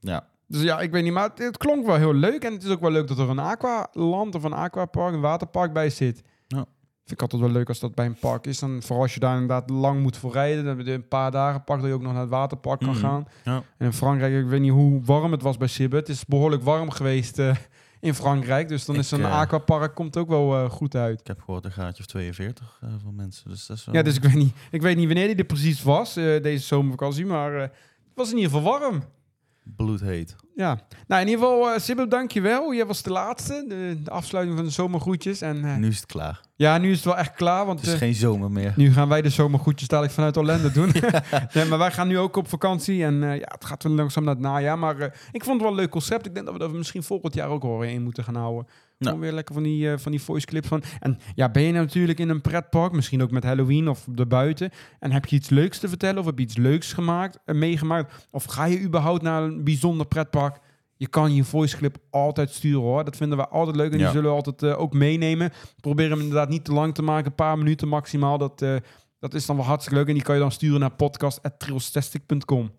ja. Dus ja, ik weet niet, maar het, het klonk wel heel leuk. En het is ook wel leuk dat er een aqualand of een aquapark, een waterpark bij zit. Ja. Vind ik altijd wel leuk als dat bij een park is. Dan, vooral als je daar inderdaad lang moet voor rijden. Dan heb je een paar dagen pak dat je ook nog naar het waterpark kan Mhm. gaan. Ja. En in Frankrijk, ik weet niet hoe warm het was bij Sibbe. Het is behoorlijk warm geweest eh, in Frankrijk. Dus dan Ik, is zo'n eh, aquapark komt ook wel eh, goed uit. Ik heb gehoord een graadje of 42 eh, van mensen. Dus dat is wel... Ja, dus ik weet niet, ik weet niet wanneer die er precies was, deze zomervakantie. Maar het was in ieder geval warm. Bloedheet. Ja, nou in ieder geval, uh, Sibyl, dankjewel. Jij was de laatste, de, de afsluiting van de zomergroetjes. En eh, Nu is het klaar. ja, nu is het wel echt klaar, want Het is eh, geen zomer meer. nu gaan wij de zomergroetjes dadelijk vanuit Orlando doen. nee, maar wij gaan nu ook op vakantie en eh, ja, het gaat wel langzaam naar het najaar. Maar eh, ik vond het wel een leuk concept. Ik denk dat we dat misschien volgend jaar ook wel weer in moeten gaan houden. Nou. Gewoon weer lekker van die, eh, van die voice clips van. En ja, ben je nou natuurlijk in een pretpark, misschien ook met Halloween of erbuiten. En heb je iets leuks te vertellen of heb je iets leuks gemaakt, eh, meegemaakt? Of ga je überhaupt naar een bijzonder pretpark? Je kan je voice clip altijd sturen hoor. Dat vinden we altijd leuk en die zullen we altijd eh, ook meenemen. Probeer hem inderdaad niet te lang te maken, een paar minuten maximaal. Dat, dat is dan wel hartstikke leuk en die kan je dan sturen naar podcast.trilstastic.com.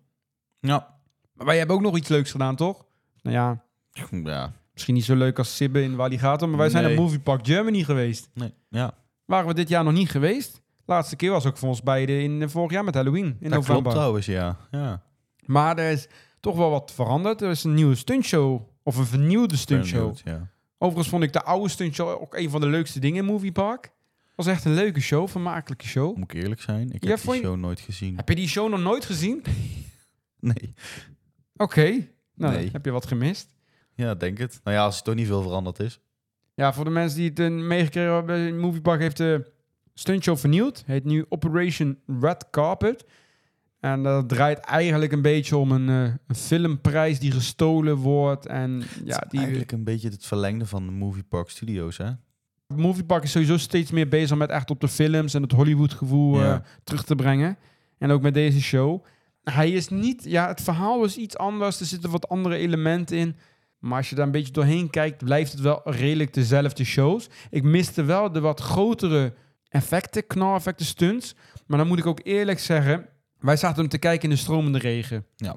Ja. Maar wij hebben ook nog iets leuks gedaan, toch? Nou ja, Ja. Misschien niet zo leuk als Sibbe in Walligator, maar wij zijn Nee. naar Movie Park Germany geweest. Nee. Ja. Waren we dit jaar nog niet geweest? Laatste keer was ook voor ons beiden in eh, vorig jaar met Halloween in dat november. klopt trouwens, ja. Ja. Maar er is toch wel wat veranderd. Er is een nieuwe stuntshow of een vernieuwde stuntshow. Ja. Overigens vond ik de oude stuntshow ook een van de leukste dingen in Movie Park. Was echt een leuke show, vermakelijke show. Moet ik eerlijk zijn? Ik Ja, heb die je- show nooit gezien. Heb je die show nog nooit gezien? Nee. Oké, nou Nee. heb je wat gemist. Ja, denk het. Nou ja, als het toch niet veel veranderd is. Ja, voor de mensen die het eh, meegekregen hebben, Movie Park heeft de stuntshow vernieuwd. Heet nu Operation Red Carpet. En dat draait eigenlijk een beetje om een, eh, een filmprijs die gestolen wordt. En Ja, het is die eigenlijk een beetje het verlengde van de Movie Park Studios, hè? Movie Park is sowieso steeds meer bezig met echt op de films en het Hollywood gevoel eh, Ja. terug te brengen. En ook met deze show. Hij is niet, ja, het verhaal is iets anders. Er zitten wat andere elementen in. Maar als je daar een beetje doorheen kijkt, blijft het wel redelijk dezelfde shows. Ik miste wel de wat grotere effecten, knaleffecten, stunts. Maar dan moet ik ook eerlijk zeggen, wij zaten hem te kijken in de stromende regen. Ja.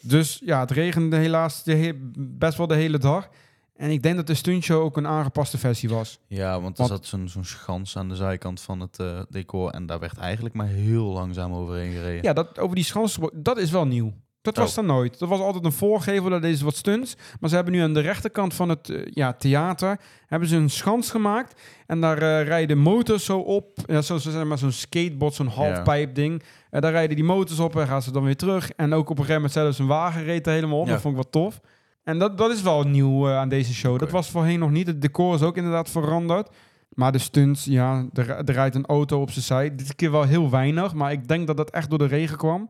Dus ja, het regende helaas de he- best wel de hele dag. En ik denk dat de stuntshow ook een aangepaste versie was. Ja, want er Want- zat zo'n zo'n schans aan de zijkant van het eh, decor. En daar werd eigenlijk maar heel langzaam overheen gereden. Ja, dat, over die schans, dat is wel nieuw. Dat was Oh. er nooit. Dat was altijd een voorgevel, dat is wat stunts. Maar ze hebben nu aan de rechterkant van het eh, ja, theater hebben ze een schans gemaakt. En daar eh, rijden motors zo op. Ja, zo, zo, zeg maar, zo'n skateboard, zo'n halfpijp ding. En daar rijden die motors op en gaan ze dan weer terug. En ook op een gegeven moment zelfs een wagen reed er helemaal op. Dat vond ik wel tof. En dat, dat is wel nieuw eh, aan deze show. Dat was voorheen nog niet. Het decor is ook inderdaad veranderd. Maar de stunts, ja, er, er rijdt een auto op zijn zij. Dit keer wel heel weinig, maar ik denk dat dat echt door de regen kwam.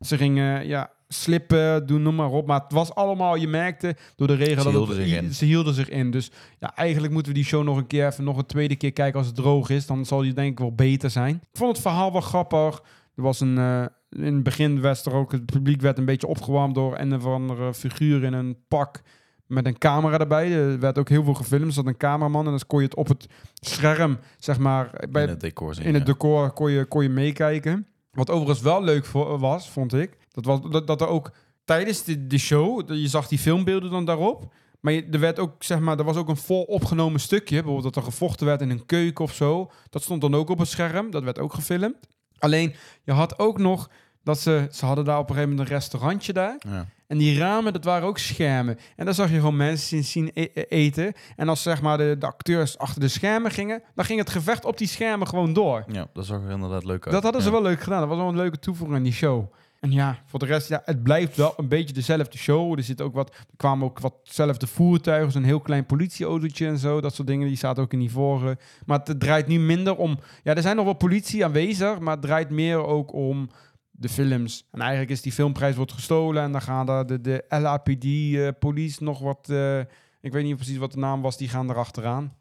Ze gingen, ja, slippen, doen, noem maar op. Maar het was allemaal, je merkte door de regen... Ze dat hielden het- zich in. Ze hielden zich in. Dus ja, eigenlijk moeten we die show nog een keer even nog een tweede keer kijken als het droog is. Dan zal die denk ik wel beter zijn. Ik vond het verhaal wel grappig. Er was een... eh, in het begin was er ook... Het publiek werd een beetje opgewarmd door een of andere figuur in een pak met een camera erbij. Er werd ook heel veel gefilmd. Er zat een cameraman en dan kon je het op het scherm, zeg maar, bij, in het decor zien. in het decor kon je, kon je meekijken. Wat overigens wel leuk voor, was, vond ik, dat, was, dat, dat er ook tijdens de, de show, je zag die filmbeelden dan daarop, maar er werd ook, zeg maar, er was ook een vol opgenomen stukje, bijvoorbeeld dat er gevochten werd in een keuken of zo. Dat stond dan ook op het scherm, dat werd ook gefilmd. Alleen, je had ook nog dat ze, ze hadden daar op een gegeven moment een restaurantje daar. Ja. En die ramen, dat waren ook schermen. En daar zag je gewoon mensen zien, e- e- eten. En als zeg maar de, de acteurs achter de schermen gingen, dan ging het gevecht op die schermen gewoon door. ja, dat zag er inderdaad leuk uit. Dat hadden ze wel leuk gedaan. Dat was wel een leuke toevoeging aan die show. En ja, voor de rest, ja, het blijft wel een beetje dezelfde show. Er zit ook wat, er kwamen ook watzelfde voertuigen, zo'n heel klein politieautootje en zo. Dat soort dingen, die zaten ook in die vorige. Maar het draait nu minder om... Ja, er zijn nog wel politie aanwezig, maar het draait meer ook om de films. En eigenlijk is die filmprijs wordt gestolen en dan gaan daar de, de LAPD-police nog wat... eh, ik weet niet precies wat de naam was, die gaan erachteraan.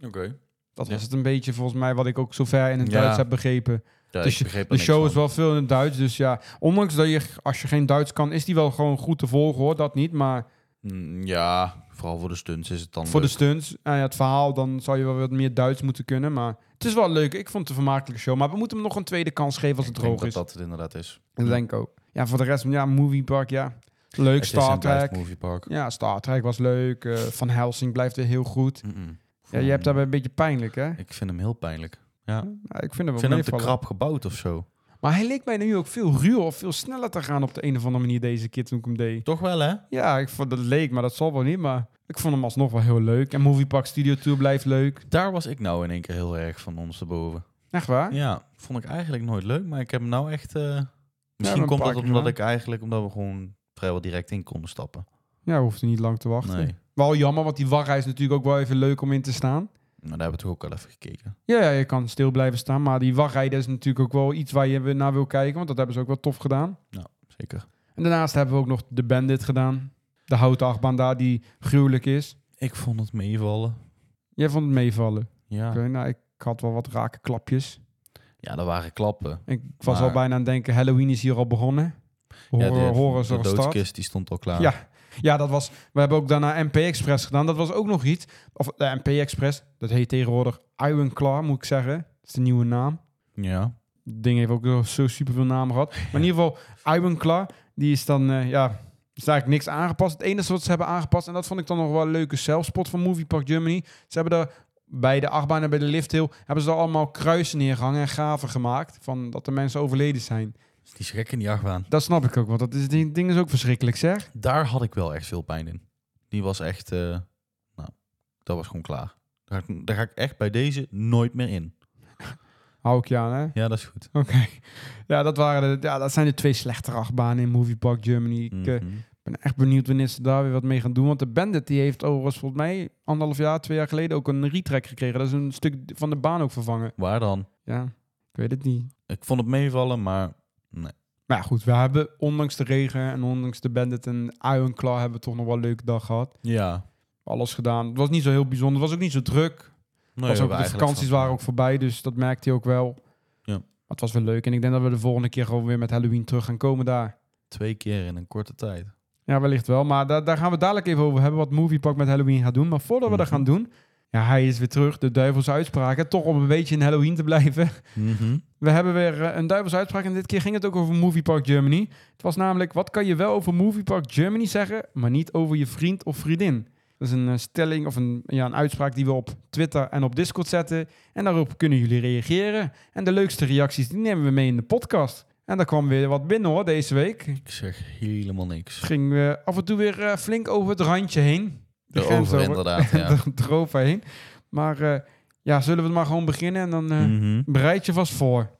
Oké. Dat Ja. was het een beetje volgens mij wat ik ook zover in het Ja. Duits heb begrepen. Ja, Dus ik er De show van. is wel veel in het Duits, dus ja. Ondanks dat je, als je geen Duits kan, is die wel gewoon goed te volgen hoor, dat niet. Maar Mm, Ja, vooral voor de stunts is het dan voor de stunts en ja, het verhaal, dan zou je wel wat meer Duits moeten kunnen. Maar het is wel leuk. Ik vond het een vermakelijke show. Maar we moeten hem nog een tweede kans geven als het Ik denk droog dat is. dat het inderdaad is. Dat denk ik ook. Ja, voor de rest, ja, Movie Park, ja. Leuk, Het is Star Trek. Movie Park. Ja, Star Trek was leuk. eh, Van Helsing blijft weer heel goed. Ja, je hebt daarbij een beetje pijnlijk, hè? Ik vind hem heel pijnlijk. Ja. Ja, ik vind hem Ik wel vind hem te krap gebouwd of zo. Maar hij leek mij nu ook veel ruwer of veel sneller te gaan op de een of andere manier deze keer toen ik hem deed. Toch wel, hè? Ja, ik vond dat leek, maar dat zal wel niet. Maar ik vond hem alsnog wel heel leuk. En Movie Park Studio Tour blijft leuk. Daar was ik nou in één keer heel erg van ondersteboven. Echt waar? Ja, vond ik eigenlijk nooit leuk, maar ik heb hem nou echt... een misschien komt dat omdat ik eigenlijk, omdat we gewoon vrijwel direct in konden stappen. Ja, we hoefden niet lang te wachten. Nee, Wel jammer, want die wachtrij is natuurlijk ook wel even leuk om in te staan. Maar daar hebben we toch ook wel even gekeken. Ja, ja, je kan stil blijven staan. Maar die wachtrij dat is natuurlijk ook wel iets waar je naar wil kijken. Want dat hebben ze ook wel tof gedaan. Zeker. En daarnaast hebben we ook nog de Bandit gedaan. De houten achtbaan daar die gruwelijk is. Ik vond het meevallen. Jij vond het meevallen. Ja, Oké, nou, ik had wel wat rake klapjes. ja dat waren klappen. Ik was Maar- al bijna aan het denken, Halloween is hier al begonnen. Horror, ja, de, is de al gestart. doodskist die stond al klaar. Ja. Ja, dat was. We hebben ook daarna MP Express gedaan. Dat was ook nog iets. Of de MP Express, dat heet tegenwoordig Iron Claw, moet ik zeggen. Dat is de nieuwe naam. ja. Ding heeft ook zo- super veel namen gehad. Maar in ieder geval, Iron Claw, die is dan, eh, ja, is eigenlijk niks aangepast. Het enige wat ze hebben aangepast, en dat vond ik dan nog wel een leuke zelfspot van Movie Park Germany. Ze hebben daar bij de achtbaan en bij de lifthill, hebben ze allemaal kruisen neergehangen en gaven gemaakt. Van dat de mensen overleden zijn. Die is gek in die achtbaan. Dat snap ik ook, want dat is, die ding is ook verschrikkelijk, zeg. Daar had ik wel echt veel pijn in. Die was echt, eh, nou, dat was gewoon klaar. Daar, ga ik- daar ga ik echt bij deze nooit meer in. Hou ik je aan, hè? Ja, dat is goed. Oké. Ja, dat, waren de, ja, dat zijn de twee slechtere achtbanen in Movie Park Germany. Ik eh, Mhm. ben echt benieuwd wanneer ze daar weer wat mee gaan doen. Want de Bandit die heeft overigens volgens mij anderhalf jaar, twee jaar geleden ook een retrack gekregen. Dat is een stuk van de baan ook vervangen. Waar dan? Ja, ik weet het niet. Ik vond het meevallen, maar Maar ja, goed, we hebben ondanks de regen en ondanks de Bandit en Iron Claw hebben we toch nog wel een leuke dag gehad. ja. Alles gedaan. Het was niet zo heel bijzonder. Het was ook niet zo druk. Nee, was ook, de vakanties waren ook voorbij, dus dat merkte je ook wel. Ja. Maar het was wel leuk. En ik denk dat we de volgende keer gewoon weer met Halloween terug gaan komen daar. Twee keer in een korte tijd. Ja, wellicht wel. Maar daar, daar gaan we dadelijk even over hebben wat Moviepark met Halloween gaat doen. Maar voordat we dat Mhm. gaan doen... Ja, hij is weer terug. De duivelse uitspraken. Toch om een beetje in Halloween te blijven. Mhm. We hebben weer eh, een duivelse uitspraak. En dit keer ging het ook over Moviepark Germany. Het was namelijk... Wat kan je wel over Moviepark Germany zeggen... maar niet over je vriend of vriendin? Dat is een eh, stelling of een, ja, een uitspraak die we op Twitter en op Discord zetten. En daarop kunnen jullie reageren. En de leukste reacties die nemen we mee in de podcast. En daar kwam weer wat binnen hoor, deze week. Ik zeg helemaal niks. Ging eh, af en toe weer eh, flink over het randje heen. De grens over. inderdaad, ja. er- eroverheen. Maar eh, ja, zullen we het maar gewoon beginnen en dan eh, Mhm. bereid je vast voor.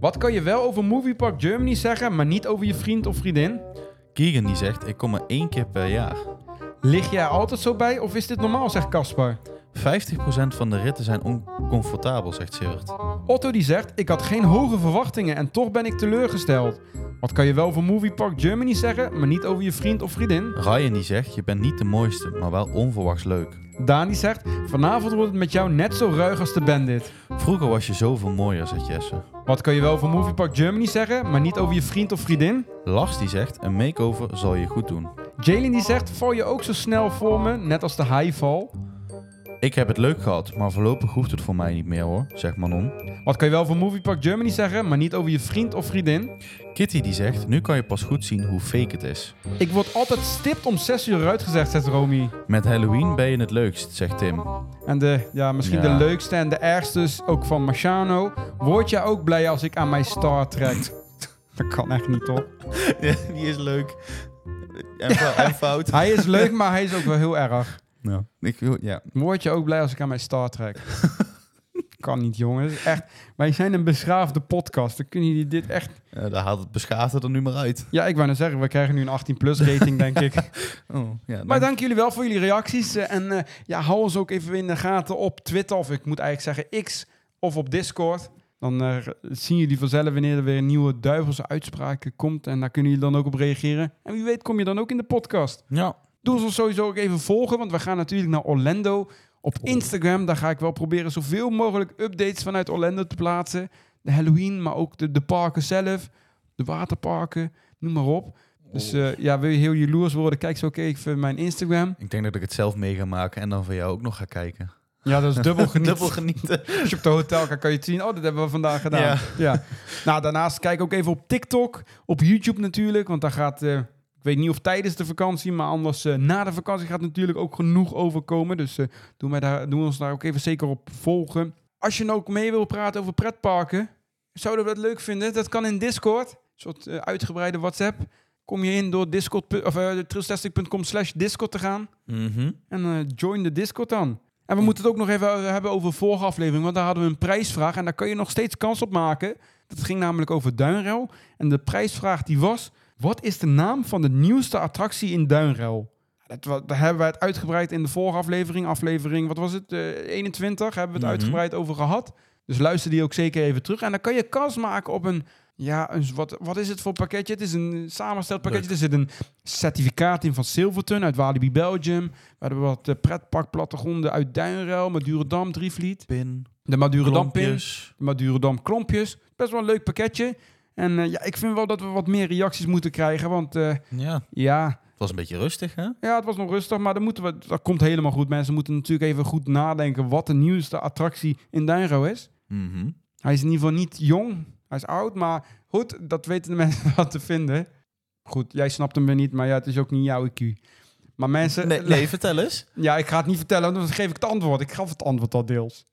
Wat kan je wel over Movie Park Germany zeggen, maar niet over je vriend of vriendin? Keegan die zegt, ik kom maar één keer per jaar. 50% Lig jij altijd zo bij of is dit normaal, zegt Caspar? van de ritten zijn oncomfortabel, zegt Sievert. Otto die zegt, ik had geen hoge verwachtingen en toch ben ik teleurgesteld. Wat kan je wel over Movie Park Germany zeggen, maar niet over je vriend of vriendin? Ryan die zegt, je bent niet de mooiste, maar wel onverwachts leuk. Daan die zegt, vanavond wordt het met jou net zo ruig als de bandit. Vroeger was je zoveel mooier, zegt Jesse. Wat kan je wel over Movie Park Germany zeggen, maar niet over je vriend of vriendin? Lars die zegt, een makeover zal je goed doen. Jalen die zegt, val je ook zo snel voor me, net als de highval? Ik heb het leuk gehad, maar voorlopig hoeft het voor mij niet meer hoor, zegt Manon. Wat kan je wel over Movie Park Germany zeggen, maar niet over je vriend of vriendin? Kitty die zegt, nu kan je pas goed zien hoe fake het is. Ik word altijd stipt om 6 uur uitgezegd, zegt Romy. Met Halloween ben je het leukst, zegt Tim. En de, ja, misschien Ja. de leukste en de ergste ook van Marciano. Word jij ook blij als ik aan mijn star trek? Dat kan echt niet, toch? Ja, die is leuk. En, fou- en fout. Hij is leuk, maar hij is ook wel heel erg. Ja. Ik, wil- ja. Word je ook blij als ik aan mijn star trek? kan niet, jongens. Echt, wij zijn een beschaafde podcast. Dan kunnen jullie dit echt... Ja, daar haalt het beschaafde er nu maar uit. Ja, ik wou net zeggen, we krijgen nu een 18-plus rating, denk ik. Oh, ja, Maar dank jullie wel voor jullie reacties. eh, En eh, ja, hou ons ook even in de gaten op Twitter, of ik moet eigenlijk zeggen X, of op Discord. Dan eh, zien jullie vanzelf wanneer er weer een nieuwe duivelse uitspraak komt. En daar kunnen jullie dan ook op reageren. En wie weet kom je dan ook in de podcast. Ja. Doe ons sowieso ook even volgen, want we gaan natuurlijk naar Orlando. Op Instagram, daar ga ik wel proberen zoveel mogelijk updates vanuit Orlando te plaatsen. De Halloween, maar ook de, de parken zelf, de waterparken, noem maar op. Dus eh, ja, wil je heel jaloers worden, kijk zo even mijn Instagram. Ik denk dat ik het zelf mee ga maken en dan van jou ook nog ga kijken. Ja, dat is dubbel genieten. Dubbel genieten. Als je op de hotel gaat, kan je het zien. Oh, dat hebben we vandaag gedaan. Ja. Ja. Nou, daarnaast kijk ook even op TikTok, op YouTube natuurlijk. Want daar gaat, eh, ik weet niet of tijdens de vakantie, maar anders eh, na de vakantie gaat natuurlijk ook genoeg overkomen. Dus eh doen, wij daar, doen we ons daar ook even zeker op volgen. Als je nou ook mee wil praten over pretparken, zouden we dat leuk vinden. Dat kan in Discord, een soort eh, uitgebreide WhatsApp. Kom je in door Discord, of uh, slash Discord te gaan. Mhm. En join de Discord dan. En we moeten het ook nog even hebben over de vorige aflevering. Want daar hadden we een prijsvraag. En daar kan je nog steeds kans op maken. Dat ging namelijk over Duinrel. En de prijsvraag die was... Wat is de naam van de nieuwste attractie in Duinrel? Dat, daar hebben we het uitgebreid in de vorige aflevering. Aflevering, wat was het? eh, 21 hebben we het Mhm. uitgebreid over gehad. Dus luister die ook zeker even terug. En dan kan je kans maken op een... Ja, een, wat, wat is het voor pakketje? Het is een samengesteld pakketje. Leuk. Er zit een certificaat in van Silverton uit Walibi Belgium. We hebben wat uh, pretparkplattegronden uit Duinruil, Madurodam, Drievliet. Pin. De Madurodam pin, de Madurodam klompjes. Best wel een leuk pakketje. En eh, ja, ik vind wel dat we wat meer reacties moeten krijgen. Want eh, Ja, ja, het was een beetje rustig hè? ja, het was nog rustig. Maar dan moeten we, dat komt helemaal goed. Mensen moeten natuurlijk even goed nadenken wat de nieuwste attractie in Duinruil is. Mhm. Hij is in ieder geval niet jong. Hij is oud, maar goed, dat weten de mensen wat te vinden. Goed, jij snapt hem weer niet, maar ja, het is ook niet jouw IQ. Maar mensen... Nee, nee, vertel eens. Ja, ik ga het niet vertellen, want dan geef ik het antwoord. Ik gaf het antwoord al deels.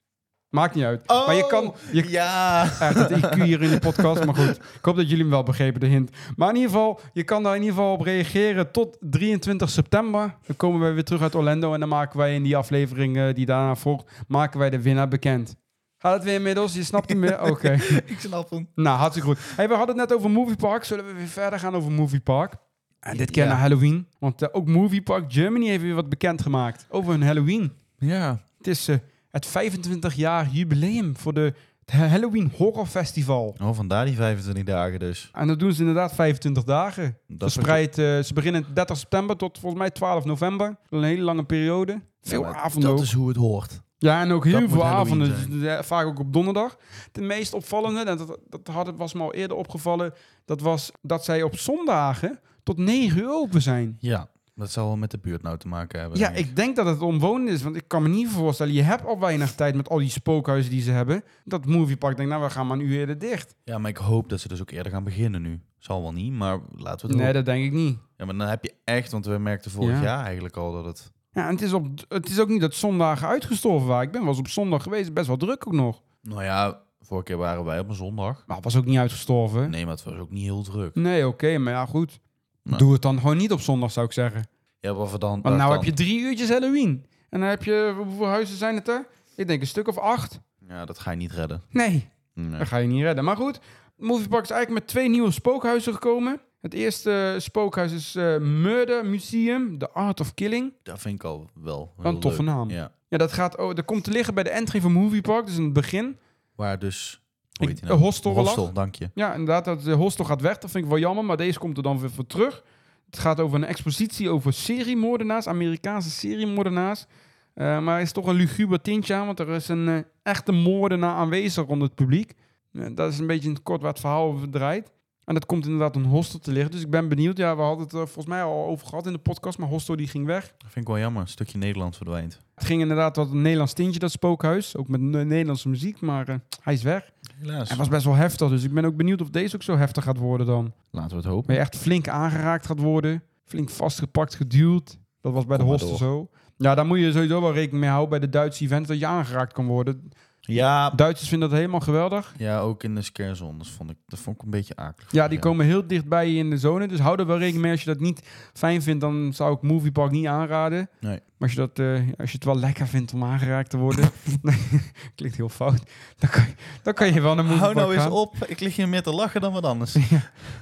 Maakt niet uit. Oh, maar je kan... Je, Ja. echt het IQ hier in de podcast, maar goed. Ik hoop dat jullie hem wel begrepen, de hint. Maar in ieder geval, je kan daar in ieder geval op reageren tot 23 september. Dan komen wij weer terug uit Orlando en dan maken wij in die aflevering eh, die daarna volgt, maken wij de winnaar bekend. Gaat het weer inmiddels? Je snapt hem weer? Oké. Ik snap hem. Nou, hartstikke goed. Hey, we hadden het net over Movie Park. Zullen we weer verder gaan over Movie Park? En dit keer Ja. naar Halloween. Want eh, ook Movie Park Germany heeft weer wat bekendgemaakt over hun Halloween. Ja. Het is eh, het 25 jaar jubileum voor de, het Halloween Horror Festival. Oh, vandaar die 25 dagen dus. En dat doen ze inderdaad 25 dagen. Dat Verspreid, eh, ze beginnen 30 september tot volgens mij 12 november. Een hele lange periode. Veel Ja, avonden ook. Dat is hoe het hoort. Ja, en ook heel Dat veel avonden. zijn. Dus, eh, Vaak ook op donderdag. De meest opvallende, en dat, dat had, was me al eerder opgevallen, dat was dat zij op zondagen tot 9 uur open zijn. Ja. Dat zal wel met de buurt nou te maken hebben. Ja, denk ik denk dat het omwonend is. Want ik kan me niet voorstellen, je hebt al weinig tijd met al die spookhuizen die ze hebben. Dat Moviepark denkt, nou, we gaan maar een uur eerder dicht. Ja, maar ik hoop dat ze dus ook eerder gaan beginnen nu. Zal wel niet, maar laten we het Nee, dat denk ik niet. Ja, maar dan heb je echt, want we merkten vorig Ja. jaar eigenlijk al dat het... Ja, en het is, op, het is ook niet dat zondagen uitgestorven waren. Ik ben wel eens op zondag geweest, best wel druk ook nog. Nou ja, vorige keer waren wij op een zondag. Maar het was ook niet uitgestorven. Nee, maar het was ook niet heel druk. Nee, oké, maar ja, goed. Nou. Doe het dan gewoon niet op zondag, zou ik zeggen. Ja, wat we dan... Want nou dan- heb je drie uurtjes Halloween. En dan heb je, hoeveel huizen zijn het er? Ik denk een stuk of acht. Ja, dat ga je niet redden. Nee, Nee. dat ga je niet redden. Maar goed, Moviepark is eigenlijk met twee nieuwe spookhuizen gekomen. Het eerste spookhuis is eh, Murder Museum, The Art of Killing. Dat vind ik al wel een toffe naam. Ja. Ja, dat, gaat, oh, dat komt te liggen bij de entry van Moviepark, dus in het begin. Waar dus... Hoe Ik- heet die nou? hostel lag. Hostel, dank je. Ja, inderdaad, dat de hostel gaat weg. Dat vind ik wel jammer, maar deze komt er dan weer voor terug. Het gaat over een expositie over seriemoordenaars, Amerikaanse seriemoordenaars. Eh, maar er is toch een luguber tintje aan, want er is een eh, echte moordenaar aanwezig onder het publiek. Eh, dat is een beetje in het kort waar het verhaal over draait. En dat komt inderdaad een hostel te liggen. Dus ik ben benieuwd. Ja, we hadden het er volgens mij al over gehad in de podcast, maar hostel die ging weg. Dat vind ik wel jammer. Een stukje Nederland verdwijnt. Het ging inderdaad wat een Nederlands tintje, dat spookhuis. Ook met ne- Nederlandse muziek, maar eh, hij is weg. Helaas. Hij was best wel heftig, dus ik ben ook benieuwd of deze ook zo heftig gaat worden dan. Laten we het hopen. Waar je echt flink aangeraakt gaat worden. Flink vastgepakt, geduwd. Dat was bij Kom de maar hostel zo. Ja, daar moet je sowieso wel rekening mee houden bij de Duitse events dat je aangeraakt kan worden. Ja, Duitsers vinden dat helemaal geweldig. ja, ook in de scarezone. Dat vond ik, dat vond ik een beetje akelig. Ja, die komen heel dicht bij je in de zone. Dus hou er wel rekening mee. Als je dat niet fijn vindt, dan zou ik Moviepark niet aanraden. Nee. Maar als je, dat, eh, als je het wel lekker vindt om aangeraakt te worden... klinkt heel fout. Dan kan je, dan kan je wel naar Moviepark Hou nou eens gaan. op. Ik lig hier meer te lachen dan wat anders.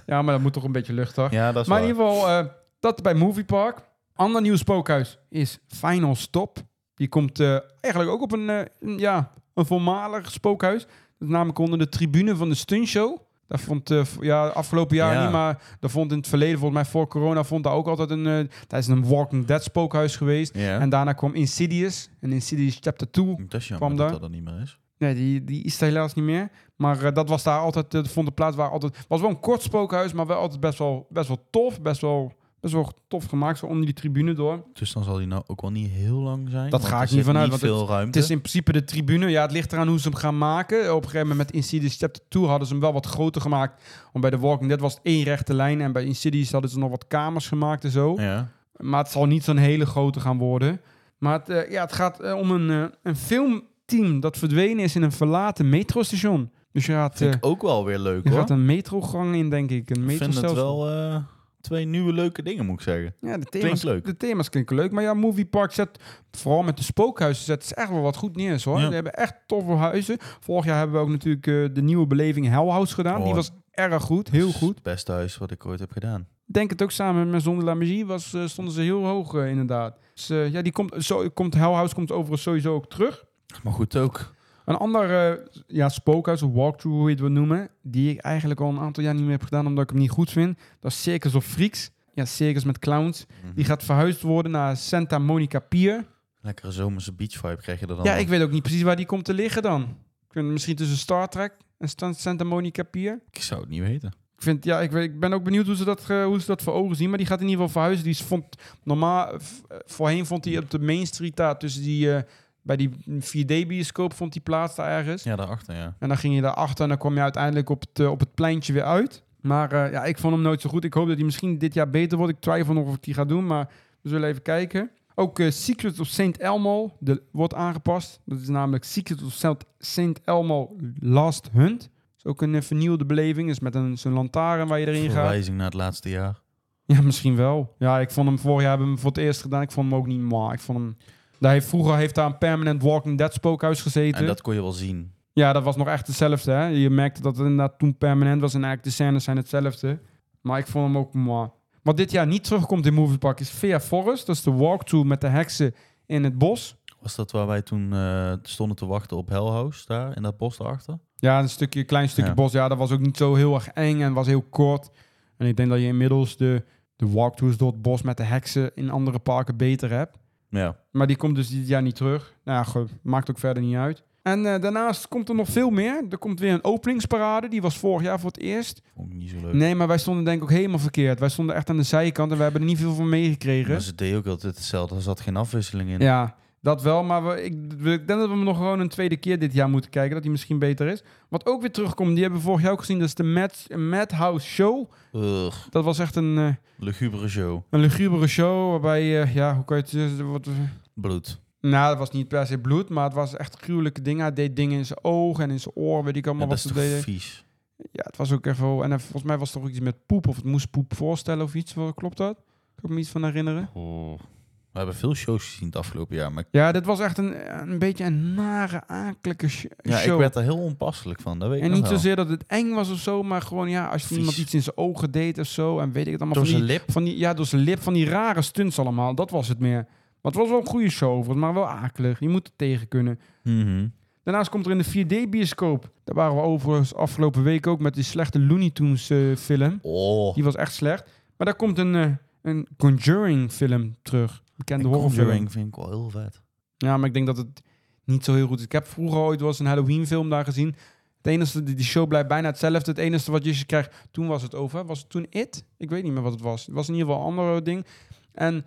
Ja, maar dat moet toch een beetje luchtig. Ja, dat is Maar in ieder geval, eh, dat bij Movie Park. Ander nieuw spookhuis is Final Stop. Die komt eh, eigenlijk ook op een, eh, een, ja, een voormalig spookhuis. Dat namelijk onder de tribune van de stuntshow. Daar vond, eh, v- ja, afgelopen jaar Ja. niet, maar daar vond in het verleden, volgens mij voor corona, vond daar ook altijd een, eh daar is een Walking Dead spookhuis geweest. Ja. En daarna kwam Insidious. En Insidious Chapter 2 dat is kwam dat daar. dat er niet meer is. Nee, die, die is er helaas niet meer. Maar eh, dat was daar altijd, uh, vond de plaats waar altijd... was wel een kort spookhuis, maar wel altijd best wel, best wel tof. Best wel, best wel tof gemaakt, zo onder die tribune door. Dus dan zal die nou ook wel niet heel lang zijn. Dat ga ik niet vanuit, Niet want veel ruimte. Het is in principe de tribune. Ja, het ligt eraan hoe ze hem gaan maken. Op een gegeven moment met Insidious Chapter 2 hadden ze hem wel wat groter gemaakt. Want bij The Walking Dead was het één rechte lijn. En bij Insidious hadden ze nog wat kamers gemaakt en zo. Ja. Maar het zal niet zo'n hele grote gaan worden. Maar het, eh, ja, het gaat eh, om een, eh, een filmteam dat verdwenen is in een verlaten metrostation. Dus je gaat, Vind ik ook wel weer leuk je hoor. gaat een metrogang in, denk ik. Een Ik vind het metrostelsel. wel twee nieuwe leuke dingen, moet ik zeggen. Ja, de thema's, leuk. de thema's klinken leuk. Maar ja, Movie Park zet, vooral met de spookhuizen, zet is echt wel wat goed neer. Hoor. Ja. Ze hebben echt toffe huizen. Vorig jaar hebben we ook natuurlijk eh, de nieuwe beleving Hell House gedaan. Die Oh. was erg goed, heel goed. Het beste huis wat ik ooit heb gedaan. Denk het ook samen met de la Magie was, eh, stonden ze heel hoog eh, inderdaad. Dus eh, ja, die komt, zo, komt Hell House komt overigens sowieso ook terug. Maar goed ook. Een ander eh, ja, spookhuis, of walkthrough hoe je het wil noemen, die ik eigenlijk al een aantal jaar niet meer heb gedaan omdat ik hem niet goed vind. Dat is Circus of Freaks. Ja, Circus met clowns. Mhm. Die gaat verhuisd worden naar Santa Monica Pier. Lekkere zomerse beach vibe krijg je er dan Ja, ik weet ook niet precies waar die komt te liggen dan. Misschien tussen Star Trek en Santa Monica Pier. Ik zou het niet weten. Ik, vind, ja, ik, ik ben ook benieuwd hoe ze, dat, eh, hoe ze dat voor ogen zien. Maar die gaat in ieder geval verhuizen. Die vond, normaal, eh, voorheen vond hij op de Main Street daar tussen die... bij die 4D-bioscoop vond hij plaats daar ergens. Ja, daarachter, ja. En dan ging je daarachter en dan kwam je uiteindelijk op het, eh, op het pleintje weer uit. Maar eh, ja, ik vond hem nooit zo goed. Ik hoop dat hij misschien dit jaar beter wordt. Ik twijfel nog of ik die ga doen, maar we zullen even kijken. Ook eh, Secret of St. Elmo de, wordt aangepast. Dat is namelijk Secret of St. Elmo Last Hunt. Dat is ook een vernieuwde beleving. is met een zo'n lantaarn waar je erin gaat. Verwijzing naar het laatste jaar. Ja, misschien wel. Ja, ik vond hem vorig jaar hebben we hem voor het eerst gedaan. Ik vond hem ook niet maar. Ik vond hem. Daar heeft, vroeger heeft daar een permanent Walking Dead spookhuis gezeten. En dat kon je wel zien. Ja, dat was nog echt hetzelfde. Hè? Je merkte dat het inderdaad toen permanent was en eigenlijk de scènes zijn hetzelfde. Maar ik vond hem ook mooi. Wat dit jaar niet terugkomt in Movie Park is Via Forest. Dat is de walkthrough met de heksen in het bos. Was dat waar wij toen eh, stonden te wachten op Hell House, daar, in dat bos daarachter? Ja, een stukje, klein stukje Ja. bos. Ja, dat was ook niet zo heel erg eng en was heel kort. En ik denk dat je inmiddels de, de walkthroughs door het bos met de heksen in andere parken beter hebt. Ja. Maar die komt dus dit jaar niet terug. Nou ja, maakt ook verder niet uit. En eh, daarnaast komt er nog veel meer. Er komt weer een openingsparade. Die was vorig jaar voor het eerst. Vond ik niet zo leuk. Nee, maar wij stonden denk ik ook helemaal verkeerd. Wij stonden echt aan de zijkant en we hebben er niet veel van meegekregen. Maar ze deed ook altijd hetzelfde. Er zat geen afwisseling in. Ja, dat wel. Maar we, ik, ik denk dat we hem nog gewoon een tweede keer dit jaar moeten kijken. Dat hij misschien beter is. Wat ook weer terugkomt, die hebben we vorig jaar ook gezien. Dat is de Mad, Madhouse Show. Ugh, Dat was echt een, eh, lugubere show. een lugubere show. Waarbij, eh, ja, hoe kan je het? Wat, Bloed. nou, het was niet per se bloed. Maar het was echt gruwelijke dingen. Hij deed dingen in zijn ogen en in zijn oor. Weet ik Ja, allemaal dat is wat toch ze deden. vies? Ja, het was ook even... En eh, volgens mij was er ook iets met poep. Of het moest poep voorstellen of iets. Klopt dat? Kan ik me iets van herinneren. Oh. We hebben veel shows gezien het afgelopen jaar. Maar Ja, dit was echt een, een beetje een nare, akelige sh- ja, show. ik werd er heel onpasselijk van. Dat weet ik En nog niet wel. zozeer dat het eng was of zo, maar gewoon ja, als Vies. iemand iets in zijn ogen deed of zo en weet ik het allemaal Door van zijn die, lip. van die ja door zijn lip van die rare stunts allemaal, dat was het meer. Maar het was wel een goede show, overigens, maar wel akelig. Je moet er tegen kunnen. Mhm. Daarnaast komt er in de 4D bioscoop. Daar waren we overigens afgelopen week ook met die slechte Looney Tunes eh, film. Oh, Die was echt slecht. Maar daar komt een, eh, een Conjuring film terug. Bekende en horrorfilm. Vind ik wel heel vet. Ja, maar ik denk dat het niet zo heel goed is. Ik heb vroeger ooit eens een Halloween film daar gezien. Het enige, die die show blijft bijna hetzelfde. Het enige wat je krijgt, toen was het over. Was het toen It? Ik weet niet meer wat het was. Het was in ieder geval een ander ding. En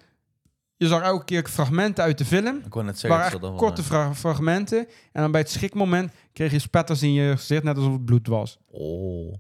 je zag elke keer fragmenten uit de film. Ik net Het zeggen, korte fra- fragmenten. En dan bij het schrikmoment kreeg je spetters in je gezicht, net alsof het bloed was. Oh,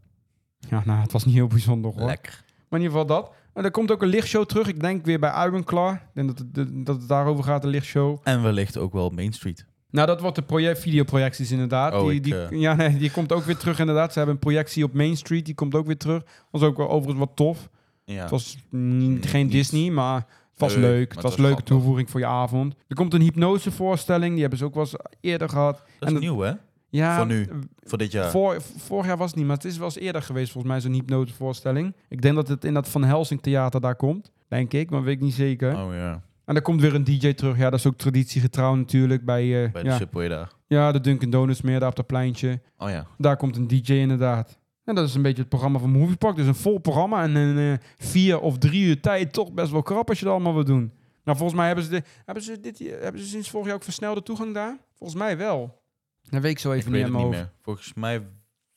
Ja, nou, het was niet heel bijzonder hoor. lekker. Maar in ieder geval dat. En er komt ook een lichtshow terug. Ik denk weer bij Ironclaw. Ik denk dat het, dat het daarover gaat, de lichtshow. En wellicht ook wel Main Street. Nou, dat wordt de project, videoprojecties inderdaad. Oh, die, ik, die, eh, ja, nee, die komt ook weer terug inderdaad. Ze hebben een projectie op Main Street, die komt ook weer terug. Was ook wel overigens wat tof. Ja. Het was niet, geen niet- Disney, maar het was leuk. het Het was een leuke toevoeging voor je avond. Er komt een hypnosevoorstelling, die hebben ze ook wel eens eerder gehad. dat en is dat- nieuw, hè? Ja, Voor nu. Voor dit jaar. Voor, vorig jaar was het niet, maar het is wel eens eerder geweest volgens mij zo'n hypnosevoorstelling. Ik denk dat het in dat Van Helsing Theater daar komt, denk ik, maar weet ik niet zeker. Oh ja, En er komt weer een DJ terug. Ja, dat is ook traditiegetrouw natuurlijk bij, eh, bij de ja, Subway daar. ja, de Dunkin' Donuts meer daar op dat pleintje. Oh ja. Daar komt een DJ inderdaad. En dat is een beetje het programma van Movie Park. Dus een vol programma en in eh, vier of drie uur tijd toch best wel krap als je dat allemaal wil doen. Nou, volgens mij hebben ze, de, hebben ze, dit, hebben ze sinds vorig jaar ook versnelde toegang daar? Volgens mij wel. Dat weet ik zo Ik even weet niet het meer. Volgens mij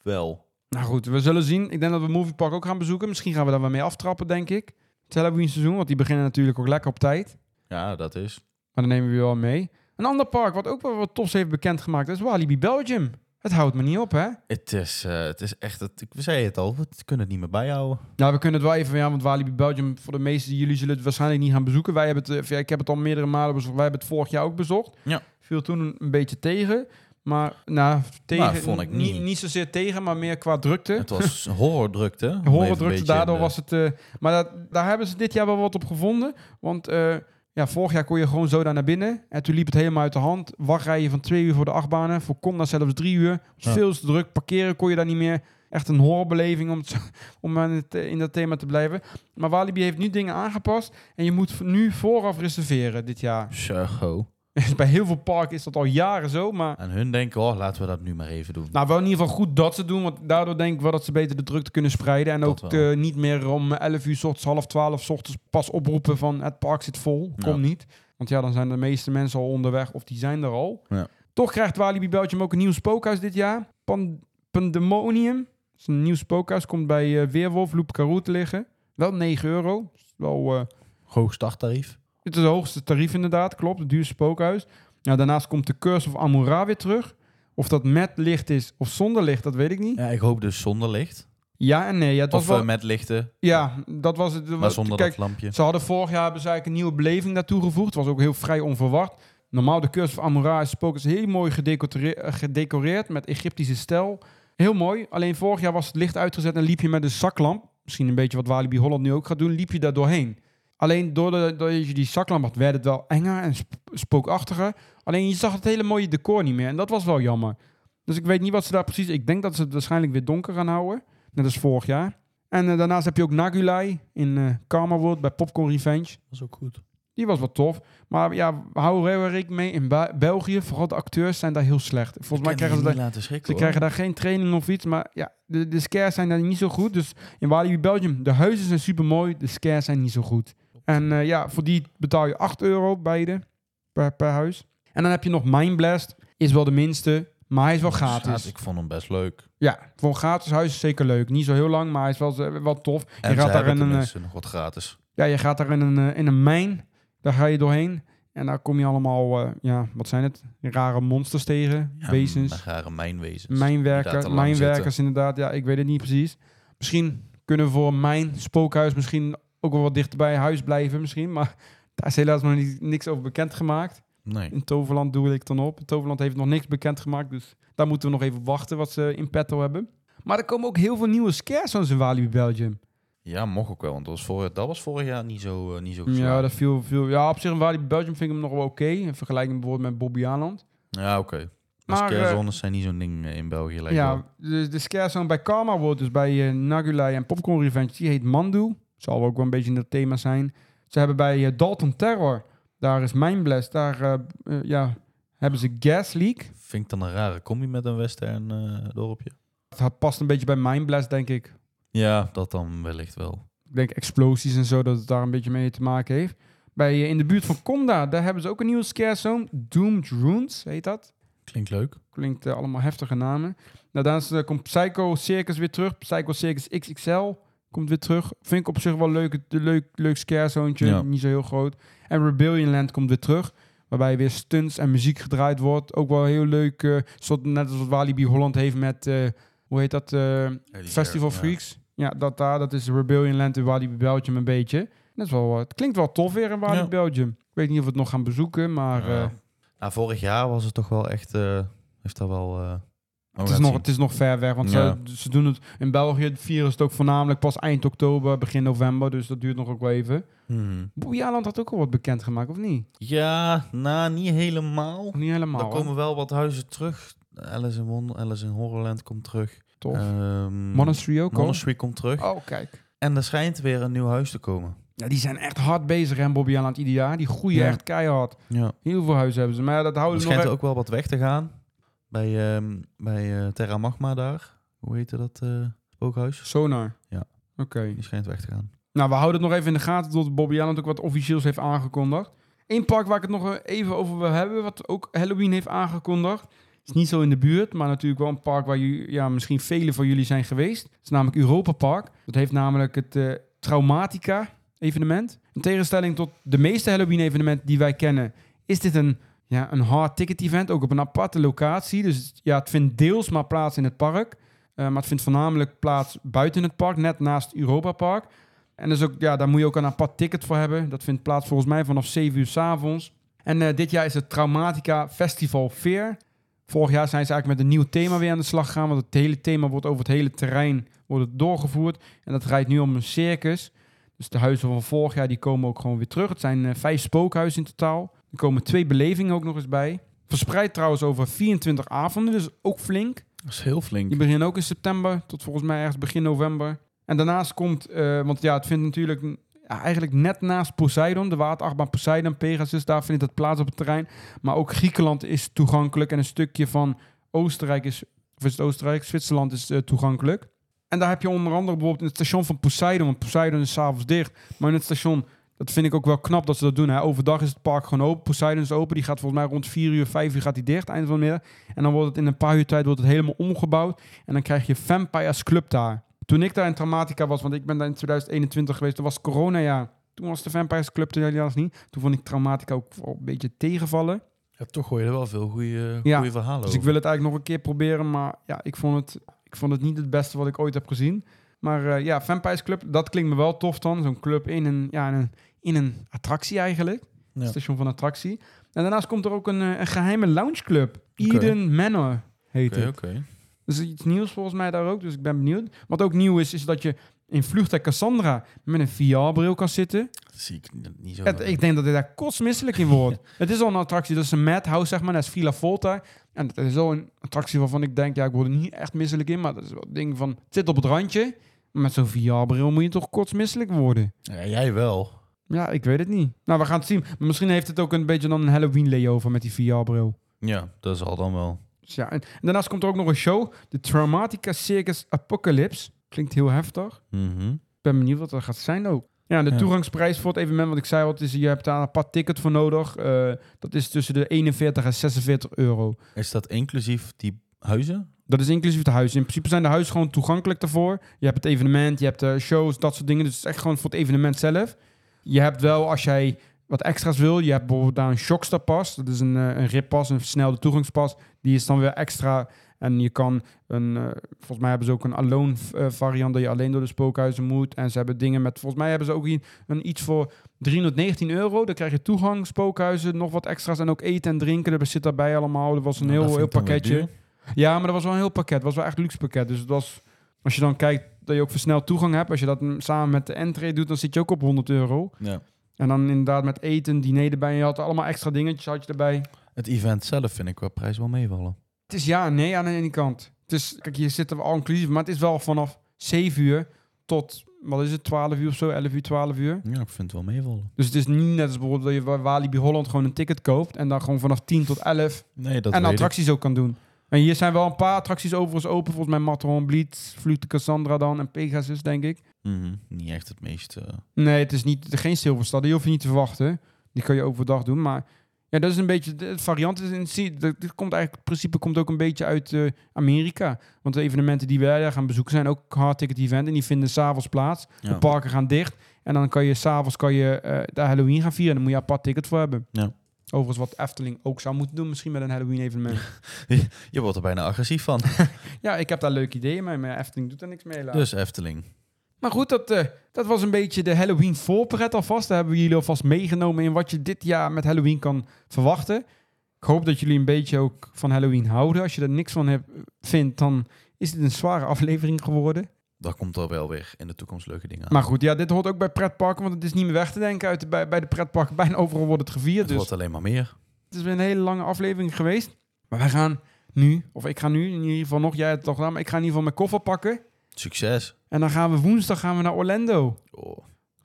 wel. Nou goed, we zullen zien. Ik denk dat we Movie Park ook gaan bezoeken. Misschien gaan we daar wel mee aftrappen, denk ik. Het Halloween seizoen, want die beginnen natuurlijk ook lekker op tijd. Ja, dat is. Maar dan nemen we je wel mee. Een ander park wat ook wel wat tofs heeft bekendgemaakt is Walibi Belgium. Het houdt me niet op, hè? Het is, eh, het is echt... Het, we zeiden het al, we kunnen het niet meer bijhouden. Nou, we kunnen het wel even, ja, want Walibi Belgium, voor de meesten jullie zullen het waarschijnlijk niet gaan bezoeken. Wij hebben het, eh, ik heb het al meerdere malen bezocht. Wij hebben het vorig jaar ook bezocht. Ja. Viel toen een beetje tegen. Maar, nou, tegen, Nou, vond ik niet. niet. niet zozeer tegen, maar meer qua drukte. Het was horrordrukte. Horrordrukte, daardoor de- was het... eh, maar dat, daar hebben ze dit jaar wel wat op gevonden. Want eh, ja, vorig jaar kon je gewoon zo daar naar binnen. En toen liep het helemaal uit de hand. Wachtrijden van twee uur voor de achtbanen. Voor Conda zelfs drie uur. Ja. Veel te druk. Parkeren kon je daar niet meer. Echt een horrorbeleving om, het om het, eh, in dat thema te blijven. Maar Walibi heeft nu dingen aangepast. En je moet nu vooraf reserveren dit jaar. Zo. Bij heel veel parken is dat al jaren zo. Maar En hun denken, oh, laten we dat nu maar even doen. nou, wel in ieder geval goed dat ze doen. Want daardoor denk ik wel dat ze beter de drukte kunnen spreiden. En Dat ook eh, niet meer om 11 uur, s ochtends, half 12 s ochtends pas oproepen van het park zit vol. Ja. Kom niet. Want ja, dan zijn de meeste mensen al onderweg of die zijn er al. Ja. Toch krijgt Walibi Belgium ook een nieuw spookhuis dit jaar. Pan Pandemonium. Dat is een nieuw spookhuis. Komt bij eh, Weerwolf, Loop Caroux te liggen. Wel 9 euro. Is Wel, eh, Hoog starttarief. Het is het hoogste tarief inderdaad, klopt. Het duurste spookhuis. Nou, daarnaast komt de Curse of Amura weer terug. Of dat met licht is of zonder licht, dat weet ik niet. Ja, ik hoop dus zonder licht. Ja en nee. Ja, het was Of wel, eh, met lichten, ja dat was het. maar zonder kijk, dat lampje. ze hadden vorig jaar hebben ze eigenlijk een nieuwe beleving daartoe gevoegd. Het was ook heel vrij onverwacht. Normaal de Curse of Amura is spookhuis heel mooi gedecoreerd met Egyptische stijl. Heel mooi. Alleen vorig jaar was het licht uitgezet en liep je met een zaklamp. Misschien een beetje wat Walibi Holland nu ook gaat doen. Liep je daar doorheen. Alleen doordat je die zaklamp had, werd het wel enger en sp- spookachtiger. Alleen je zag het hele mooie decor niet meer. En dat was wel jammer. Dus ik weet niet wat ze daar precies... Ik denk dat ze het waarschijnlijk weer donker gaan houden. Net als vorig jaar. En eh, daarnaast heb je ook Nagulai in eh Karma World bij Popcorn Revenge. Dat is ook goed. Die was wat tof. Maar ja, hou er rekening mee. In Ba- België, vooral de acteurs zijn daar heel slecht. Volgens mij krijgen ze daar... laten schrikken, Ze hoor. krijgen daar geen training of iets, maar ja, de, de scares zijn daar niet zo goed. Dus in Walibi Belgium, de huizen zijn super mooi, de scares zijn niet zo goed. En eh, ja, voor die betaal je 8 euro beide per, per huis. En dan heb je nog Mind Blast, is wel de minste. Maar hij is wel Dus gratis. Ik vond hem best leuk. Ja, voor een gratis huis is zeker leuk. Niet zo heel lang, maar hij is wel, eh, wel tof. En je gaat daar in een, eh, nog wat gratis. ja, je gaat daar in een, eh, in een mijn. Daar ga je doorheen. En daar kom je allemaal, eh, ja, wat zijn het? Rare monsters tegen. Ja, wezens. Rare mijnwezens. die daar Mijnwerker, te lang mijnwerkers inderdaad. Ja, ik weet het niet precies. Misschien kunnen we voor mijn spookhuis misschien ook wel wat dichter bij huis blijven misschien. Maar daar is helaas nog niet, niks over bekendgemaakt. Nee. In Toverland doe ik dan op. Toverland heeft nog niks bekendgemaakt. Dus daar moeten we nog even wachten wat ze in petto hebben. Maar er komen ook heel veel nieuwe scares in Walibi Belgium. Ja, mocht ook wel. Want dat was vorig, dat was vorig jaar niet zo, eh, niet zo Ja, dat viel, viel, ja, op zich in Walibi Belgium vind ik hem nog wel oké. In vergelijking bijvoorbeeld met Bobby Aland. Ja, oké. Maar Maar, scarezones zijn niet zo'n ding eh, in België. lijkt wel. Ja, de, de scarezone bij Karma wordt dus bij uh, Nagulai en Popcorn Revenge, die heet Mandu. Zal ook wel een beetje in het thema zijn. Ze hebben bij eh, Dalton Terror, daar is Mindblast, daar eh, eh, ja, hebben ze Gas Leak. Vind ik dan een rare combi met een western dorpje. Dat past een beetje bij Mindblast, denk ik. Ja, dat dan wellicht wel. Ik denk explosies en zo, dat het daar een beetje mee te maken heeft. Bij, in de buurt van Conda, daar hebben ze ook een nieuwe scarezone. Doomed Runes, heet dat. Klinkt leuk. Klinkt allemaal heftige namen. Nou, daarnaast komt Psycho Circus weer terug. Psycho Circus XXL komt weer terug. Vind ik op zich wel leuk, leuk, leuk scarezoontje. Ja. Niet zo heel groot. En Rebellion Land komt weer terug. Waarbij weer stunts en muziek gedraaid wordt. Ook wel heel leuk. eh, soort, net als wat Walibi Holland heeft met... eh, hoe heet dat? eh, Festival. Freaks. Ja, dat daar. Dat is Rebellion Land in Walibi Belgium een beetje. Dat is wel, eh, het klinkt wel tof weer in Walibi Ja. Belgium. Ik weet niet of we het nog gaan bezoeken, maar... Eh, Nou, vorig jaar was het toch wel echt... eh, heeft dat wel... eh, Het is, nog, het is nog ver weg, want Ja. ze, ze doen het in België. Vieren ze het ook voornamelijk pas eind oktober, begin november. Dus dat duurt nog ook wel even. Mhm. Bobby Aland had ook al wat bekendgemaakt, of niet? Ja, nou, niet helemaal. Niet helemaal, er hè? komen wel wat huizen terug. Alice in, Wonder, Alice in Horrorland komt terug. Tof. Ehm, Monastery ook? Monastery komt terug. Oh, kijk. En er schijnt weer een nieuw huis te komen. Ja, die zijn echt hard bezig, hè, Bobby Aland, ieder jaar. Die groeien Ja. echt keihard. Ja. Heel veel huizen hebben ze. Maar ja, dat houden ze nog... schijnt er ook wel wat weg te gaan. Bij, ehm, bij eh, Terra Magma daar. Hoe heette dat eh spookhuis? Sonar. Ja. Oké. Die schijnt weg te gaan. Nou, we houden het nog even in de gaten tot Bobby Allen ook wat officieels heeft aangekondigd. Eén park waar ik het nog even over wil hebben, wat ook Halloween heeft aangekondigd. Is niet zo in de buurt, maar natuurlijk wel een park waar ju- ja, misschien velen van jullie zijn geweest. Het is namelijk Europa Park. Dat heeft namelijk het eh, Traumatica evenement. In tegenstelling tot de meeste Halloween evenementen die wij kennen, is dit een, ja, een hard ticket event, ook op een aparte locatie. Dus ja, het vindt deels maar plaats in het park. Eh, maar het vindt voornamelijk plaats buiten het park, net naast Europa Park. En dus ook, ja, daar moet je ook een apart ticket voor hebben. Dat vindt plaats volgens mij vanaf 7 uur s avonds. En eh, dit jaar is het Traumatica Festival Fair. Vorig jaar zijn ze eigenlijk met een nieuw thema weer aan de slag gegaan. Want het hele thema wordt over het hele terrein wordt doorgevoerd. En dat draait nu om een circus. Dus de huizen van vorig jaar die komen ook gewoon weer terug. Het zijn eh, vijf spookhuizen in totaal. Er komen twee belevingen ook nog eens bij. Verspreid trouwens over 24 avonden, dus ook flink. Dat is heel flink. Die beginnen ook in september tot volgens mij ergens begin november. En daarnaast komt, eh, want ja, het vindt natuurlijk ja, eigenlijk net naast Poseidon, de waterachtbaan Poseidon, Pegasus, daar vindt het plaats op het terrein. Maar ook Griekenland is toegankelijk en een stukje van Oostenrijk is, of is het Oostenrijk, Zwitserland is eh, toegankelijk. En daar heb je onder andere bijvoorbeeld in het station van Poseidon, want Poseidon is s'avonds dicht. Maar in het station, dat vind ik ook wel knap dat ze dat doen. Hè. Overdag is het park gewoon open, Poseidon is open, die gaat volgens mij rond 4 uur, 5 uur gaat die dicht, einde van de middag. En dan wordt het in een paar uur tijd wordt het helemaal omgebouwd. En dan krijg je Vampires Club daar. Toen ik daar in Traumatica was, want ik ben daar in 2021 geweest, toen was corona ja. Toen was de Vampires Club er helaas niet. Toen vond ik Traumatica ook wel een beetje tegenvallen. Ja, toch hoor je er wel veel goede Ja, verhalen Dus ik wil het eigenlijk nog een keer proberen. Maar ja, ik vond het, ik vond het niet het beste wat ik ooit heb gezien. Maar eh, ja, Vampires Club, dat klinkt me wel tof dan. Zo'n club in een, ja, in een, in een attractie eigenlijk. Ja. Station van attractie. En daarnaast komt er ook een, eh, een geheime loungeclub. Oké. Eden Manor heet Oké, het. oké. Dus iets nieuws volgens mij daar ook. Dus ik ben benieuwd. Wat ook nieuw is, is dat je in Vlucht Cassandra met een VR-bril kan zitten. Dat zie ik niet- zo. Het- ik denk dat ik daar kotsmisselijk in word. het is al een attractie. Dat is een madhouse, zeg maar. Dat is Villa Volta. En het is al een attractie waarvan ik denk, ja, ik word er niet echt misselijk in. Maar dat is wel een ding van, het zit op het randje. Met zo'n VR-bril moet je toch kotsmisselijk worden. Ja, jij wel. Ja, ik weet het niet. Nou, we gaan het zien. Maar misschien heeft het ook een beetje dan een Halloween layover met die VR-bril. Ja, dat zal dan wel. Dus ja, en, en daarnaast komt er ook nog een show. De Traumatica Circus Apocalypse. Klinkt heel heftig. Mhm. Ik ben benieuwd wat dat gaat zijn ook. Ja, de Ja. toegangsprijs voor het evenement, wat ik zei, wat is, je hebt daar een apart ticket voor nodig. Eh, dat is tussen de 41 en 46 euro. Is dat inclusief die huizen? Dat is inclusief de huizen. In principe zijn de huizen gewoon toegankelijk daarvoor. Je hebt het evenement, je hebt de shows, dat soort dingen. Dus het is echt gewoon voor het evenement zelf. Je hebt wel, als jij wat extra's wil, je hebt bijvoorbeeld daar een Shockstar pas. Dat is een, eh, een rippas, een versnelde toegangspas. Die is dan weer extra. En je kan een, eh, volgens mij hebben ze ook een alone eh, variant dat je alleen door de spookhuizen moet. En ze hebben dingen met, volgens mij hebben ze ook een, een iets voor 319 euro. Dan krijg je toegang, spookhuizen, nog wat extra's en ook eten en drinken. Dat zit daarbij allemaal. Dat was een Nou, heel, heel pakketje. Ja, maar dat was wel een heel pakket. Het was wel echt een luxe pakket. Dus het was, als je dan kijkt dat je ook versneld toegang hebt. Als je dat samen met de entree doet, dan zit je ook op 100 euro. Ja. En dan inderdaad met eten, diner erbij. Je had allemaal extra dingetjes had je erbij. Het event zelf vind ik qua prijs wel meevallen. Het is ja en nee aan de ene kant. Het is, kijk, hier zitten we al inclusief. Maar het is wel vanaf 7 uur tot, wat is het, 12 uur of zo? 11 uur, 12 uur. Ja, ik vind het wel meevallen. Dus het is niet net als bijvoorbeeld dat je bij Walibi Holland gewoon een ticket koopt. En dan gewoon vanaf 10 tot 11 Nee, dat en ik. attracties ook kan doen. En hier zijn wel een paar attracties overigens open. Volgens mij Matterhorn, Blitz, Vlucht de Cassandra dan en Pegasus, denk ik. Mhm, Niet echt het meest... eh, Nee, het is niet, geen Silverstad. Die hoef je niet te verwachten. Die kan je overdag doen. Maar ja, dat is een beetje... De variant is in dat- Dit komt eigenlijk... Het principe komt ook een beetje uit eh, Amerika. Want de evenementen die wij daar gaan bezoeken zijn ook hard ticket event. En die vinden s'avonds plaats. De parken gaan dicht. En dan kan je s'avonds kan je eh daar Halloween gaan vieren. Daar moet je apart ticket voor hebben. Ja. Overigens wat Efteling ook zou moeten doen. Misschien met een Halloween evenement. Je wordt er bijna agressief van. ja, ik heb daar leuke ideeën mee. Maar Efteling doet er niks mee. helaas. dus Efteling. Maar goed, dat, eh, dat was een beetje de Halloween voorpret alvast. Daar hebben we jullie alvast meegenomen in wat je dit jaar met Halloween kan verwachten. Ik hoop dat jullie een beetje ook van Halloween houden. Als je er niks van hebt, vindt, dan is dit een zware aflevering geworden. Daar komt er wel weer in de toekomst leuke dingen aan. Maar goed, ja, dit hoort ook bij pretparken, want het is niet meer weg te denken. Uit de, bij, bij de pretparken, bijna overal wordt het gevierd. het Dus wordt alleen maar meer. het is weer een hele lange aflevering geweest. Maar wij gaan nu, of ik ga nu in ieder geval nog, jij hebt het toch gedaan, maar ik ga in ieder geval mijn koffer pakken. Succes. En dan gaan we woensdag gaan we naar Orlando. Oh,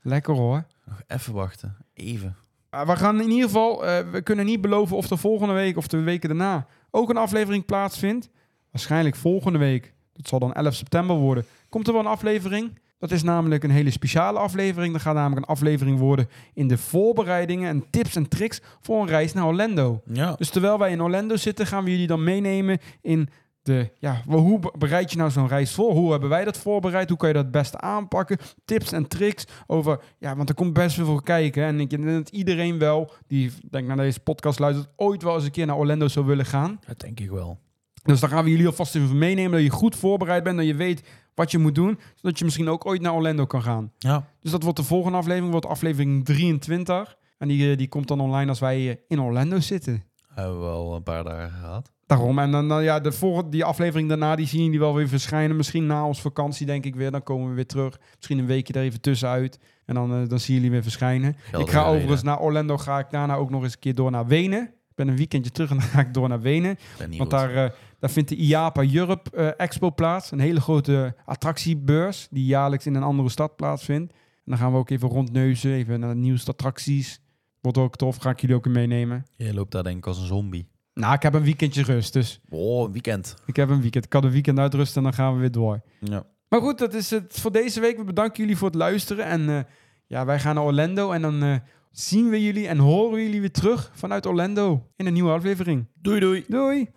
Lekker hoor. nog even wachten. Even. Uh, we gaan in ieder geval, eh, we kunnen niet beloven of er volgende week of de weken daarna ook een aflevering plaatsvindt. Waarschijnlijk volgende week, dat zal dan 11 september worden, komt er wel een aflevering. Dat is namelijk een hele speciale aflevering. Dat gaat namelijk een aflevering worden in de voorbereidingen en tips en tricks voor een reis naar Orlando. Ja. Dus terwijl wij in Orlando zitten, gaan we jullie dan meenemen in de, ja, hoe be- bereid je nou zo'n reis voor? Hoe hebben wij dat voorbereid? Hoe kan je dat het beste aanpakken? Tips en tricks over, ja, want er komt best veel voor kijken. En ik denk dat iedereen wel, die denk naar deze podcast luistert, ooit wel eens een keer naar Orlando zou willen gaan. Dat denk ik wel. Dus dan gaan we jullie alvast even meenemen, dat je goed voorbereid bent, dat je weet wat je moet doen, zodat je misschien ook ooit naar Orlando kan gaan. Ja. Dus dat wordt de volgende aflevering, wordt aflevering 23. En die, eh, die komt dan online als wij eh, in Orlando zitten. Hebben we al een paar dagen gehad. Daarom. En dan, dan ja, de volgende, die aflevering daarna, die zien jullie wel weer verschijnen. Misschien na ons vakantie, denk ik weer. Dan komen we weer terug. Misschien een weekje er even tussenuit. En dan, eh, dan zien jullie weer verschijnen. Ik ga overigens naar Orlando. Ga ik daarna ook nog eens een keer door naar Wenen. Ik ben een weekendje terug en dan ga ik door naar Wenen. Want goed. daar, daar vindt de IAPA Europe eh, Expo plaats. Een hele grote attractiebeurs die jaarlijks in een andere stad plaatsvindt. En dan gaan we ook even rondneuzen. Even naar de nieuwste attracties. Wordt ook tof. Ga ik jullie ook meenemen. Je loopt daar denk ik als een zombie. Nou, ik heb een weekendje rust. Dus Oh, weekend. ik heb een weekend. Ik had een weekend uitrusten en dan gaan we weer door. Ja. Maar goed, dat is het voor deze week. We bedanken jullie voor het luisteren. En eh, ja, wij gaan naar Orlando. En dan eh, zien we jullie en horen jullie weer terug vanuit Orlando in een nieuwe aflevering. Doei doei. Doei!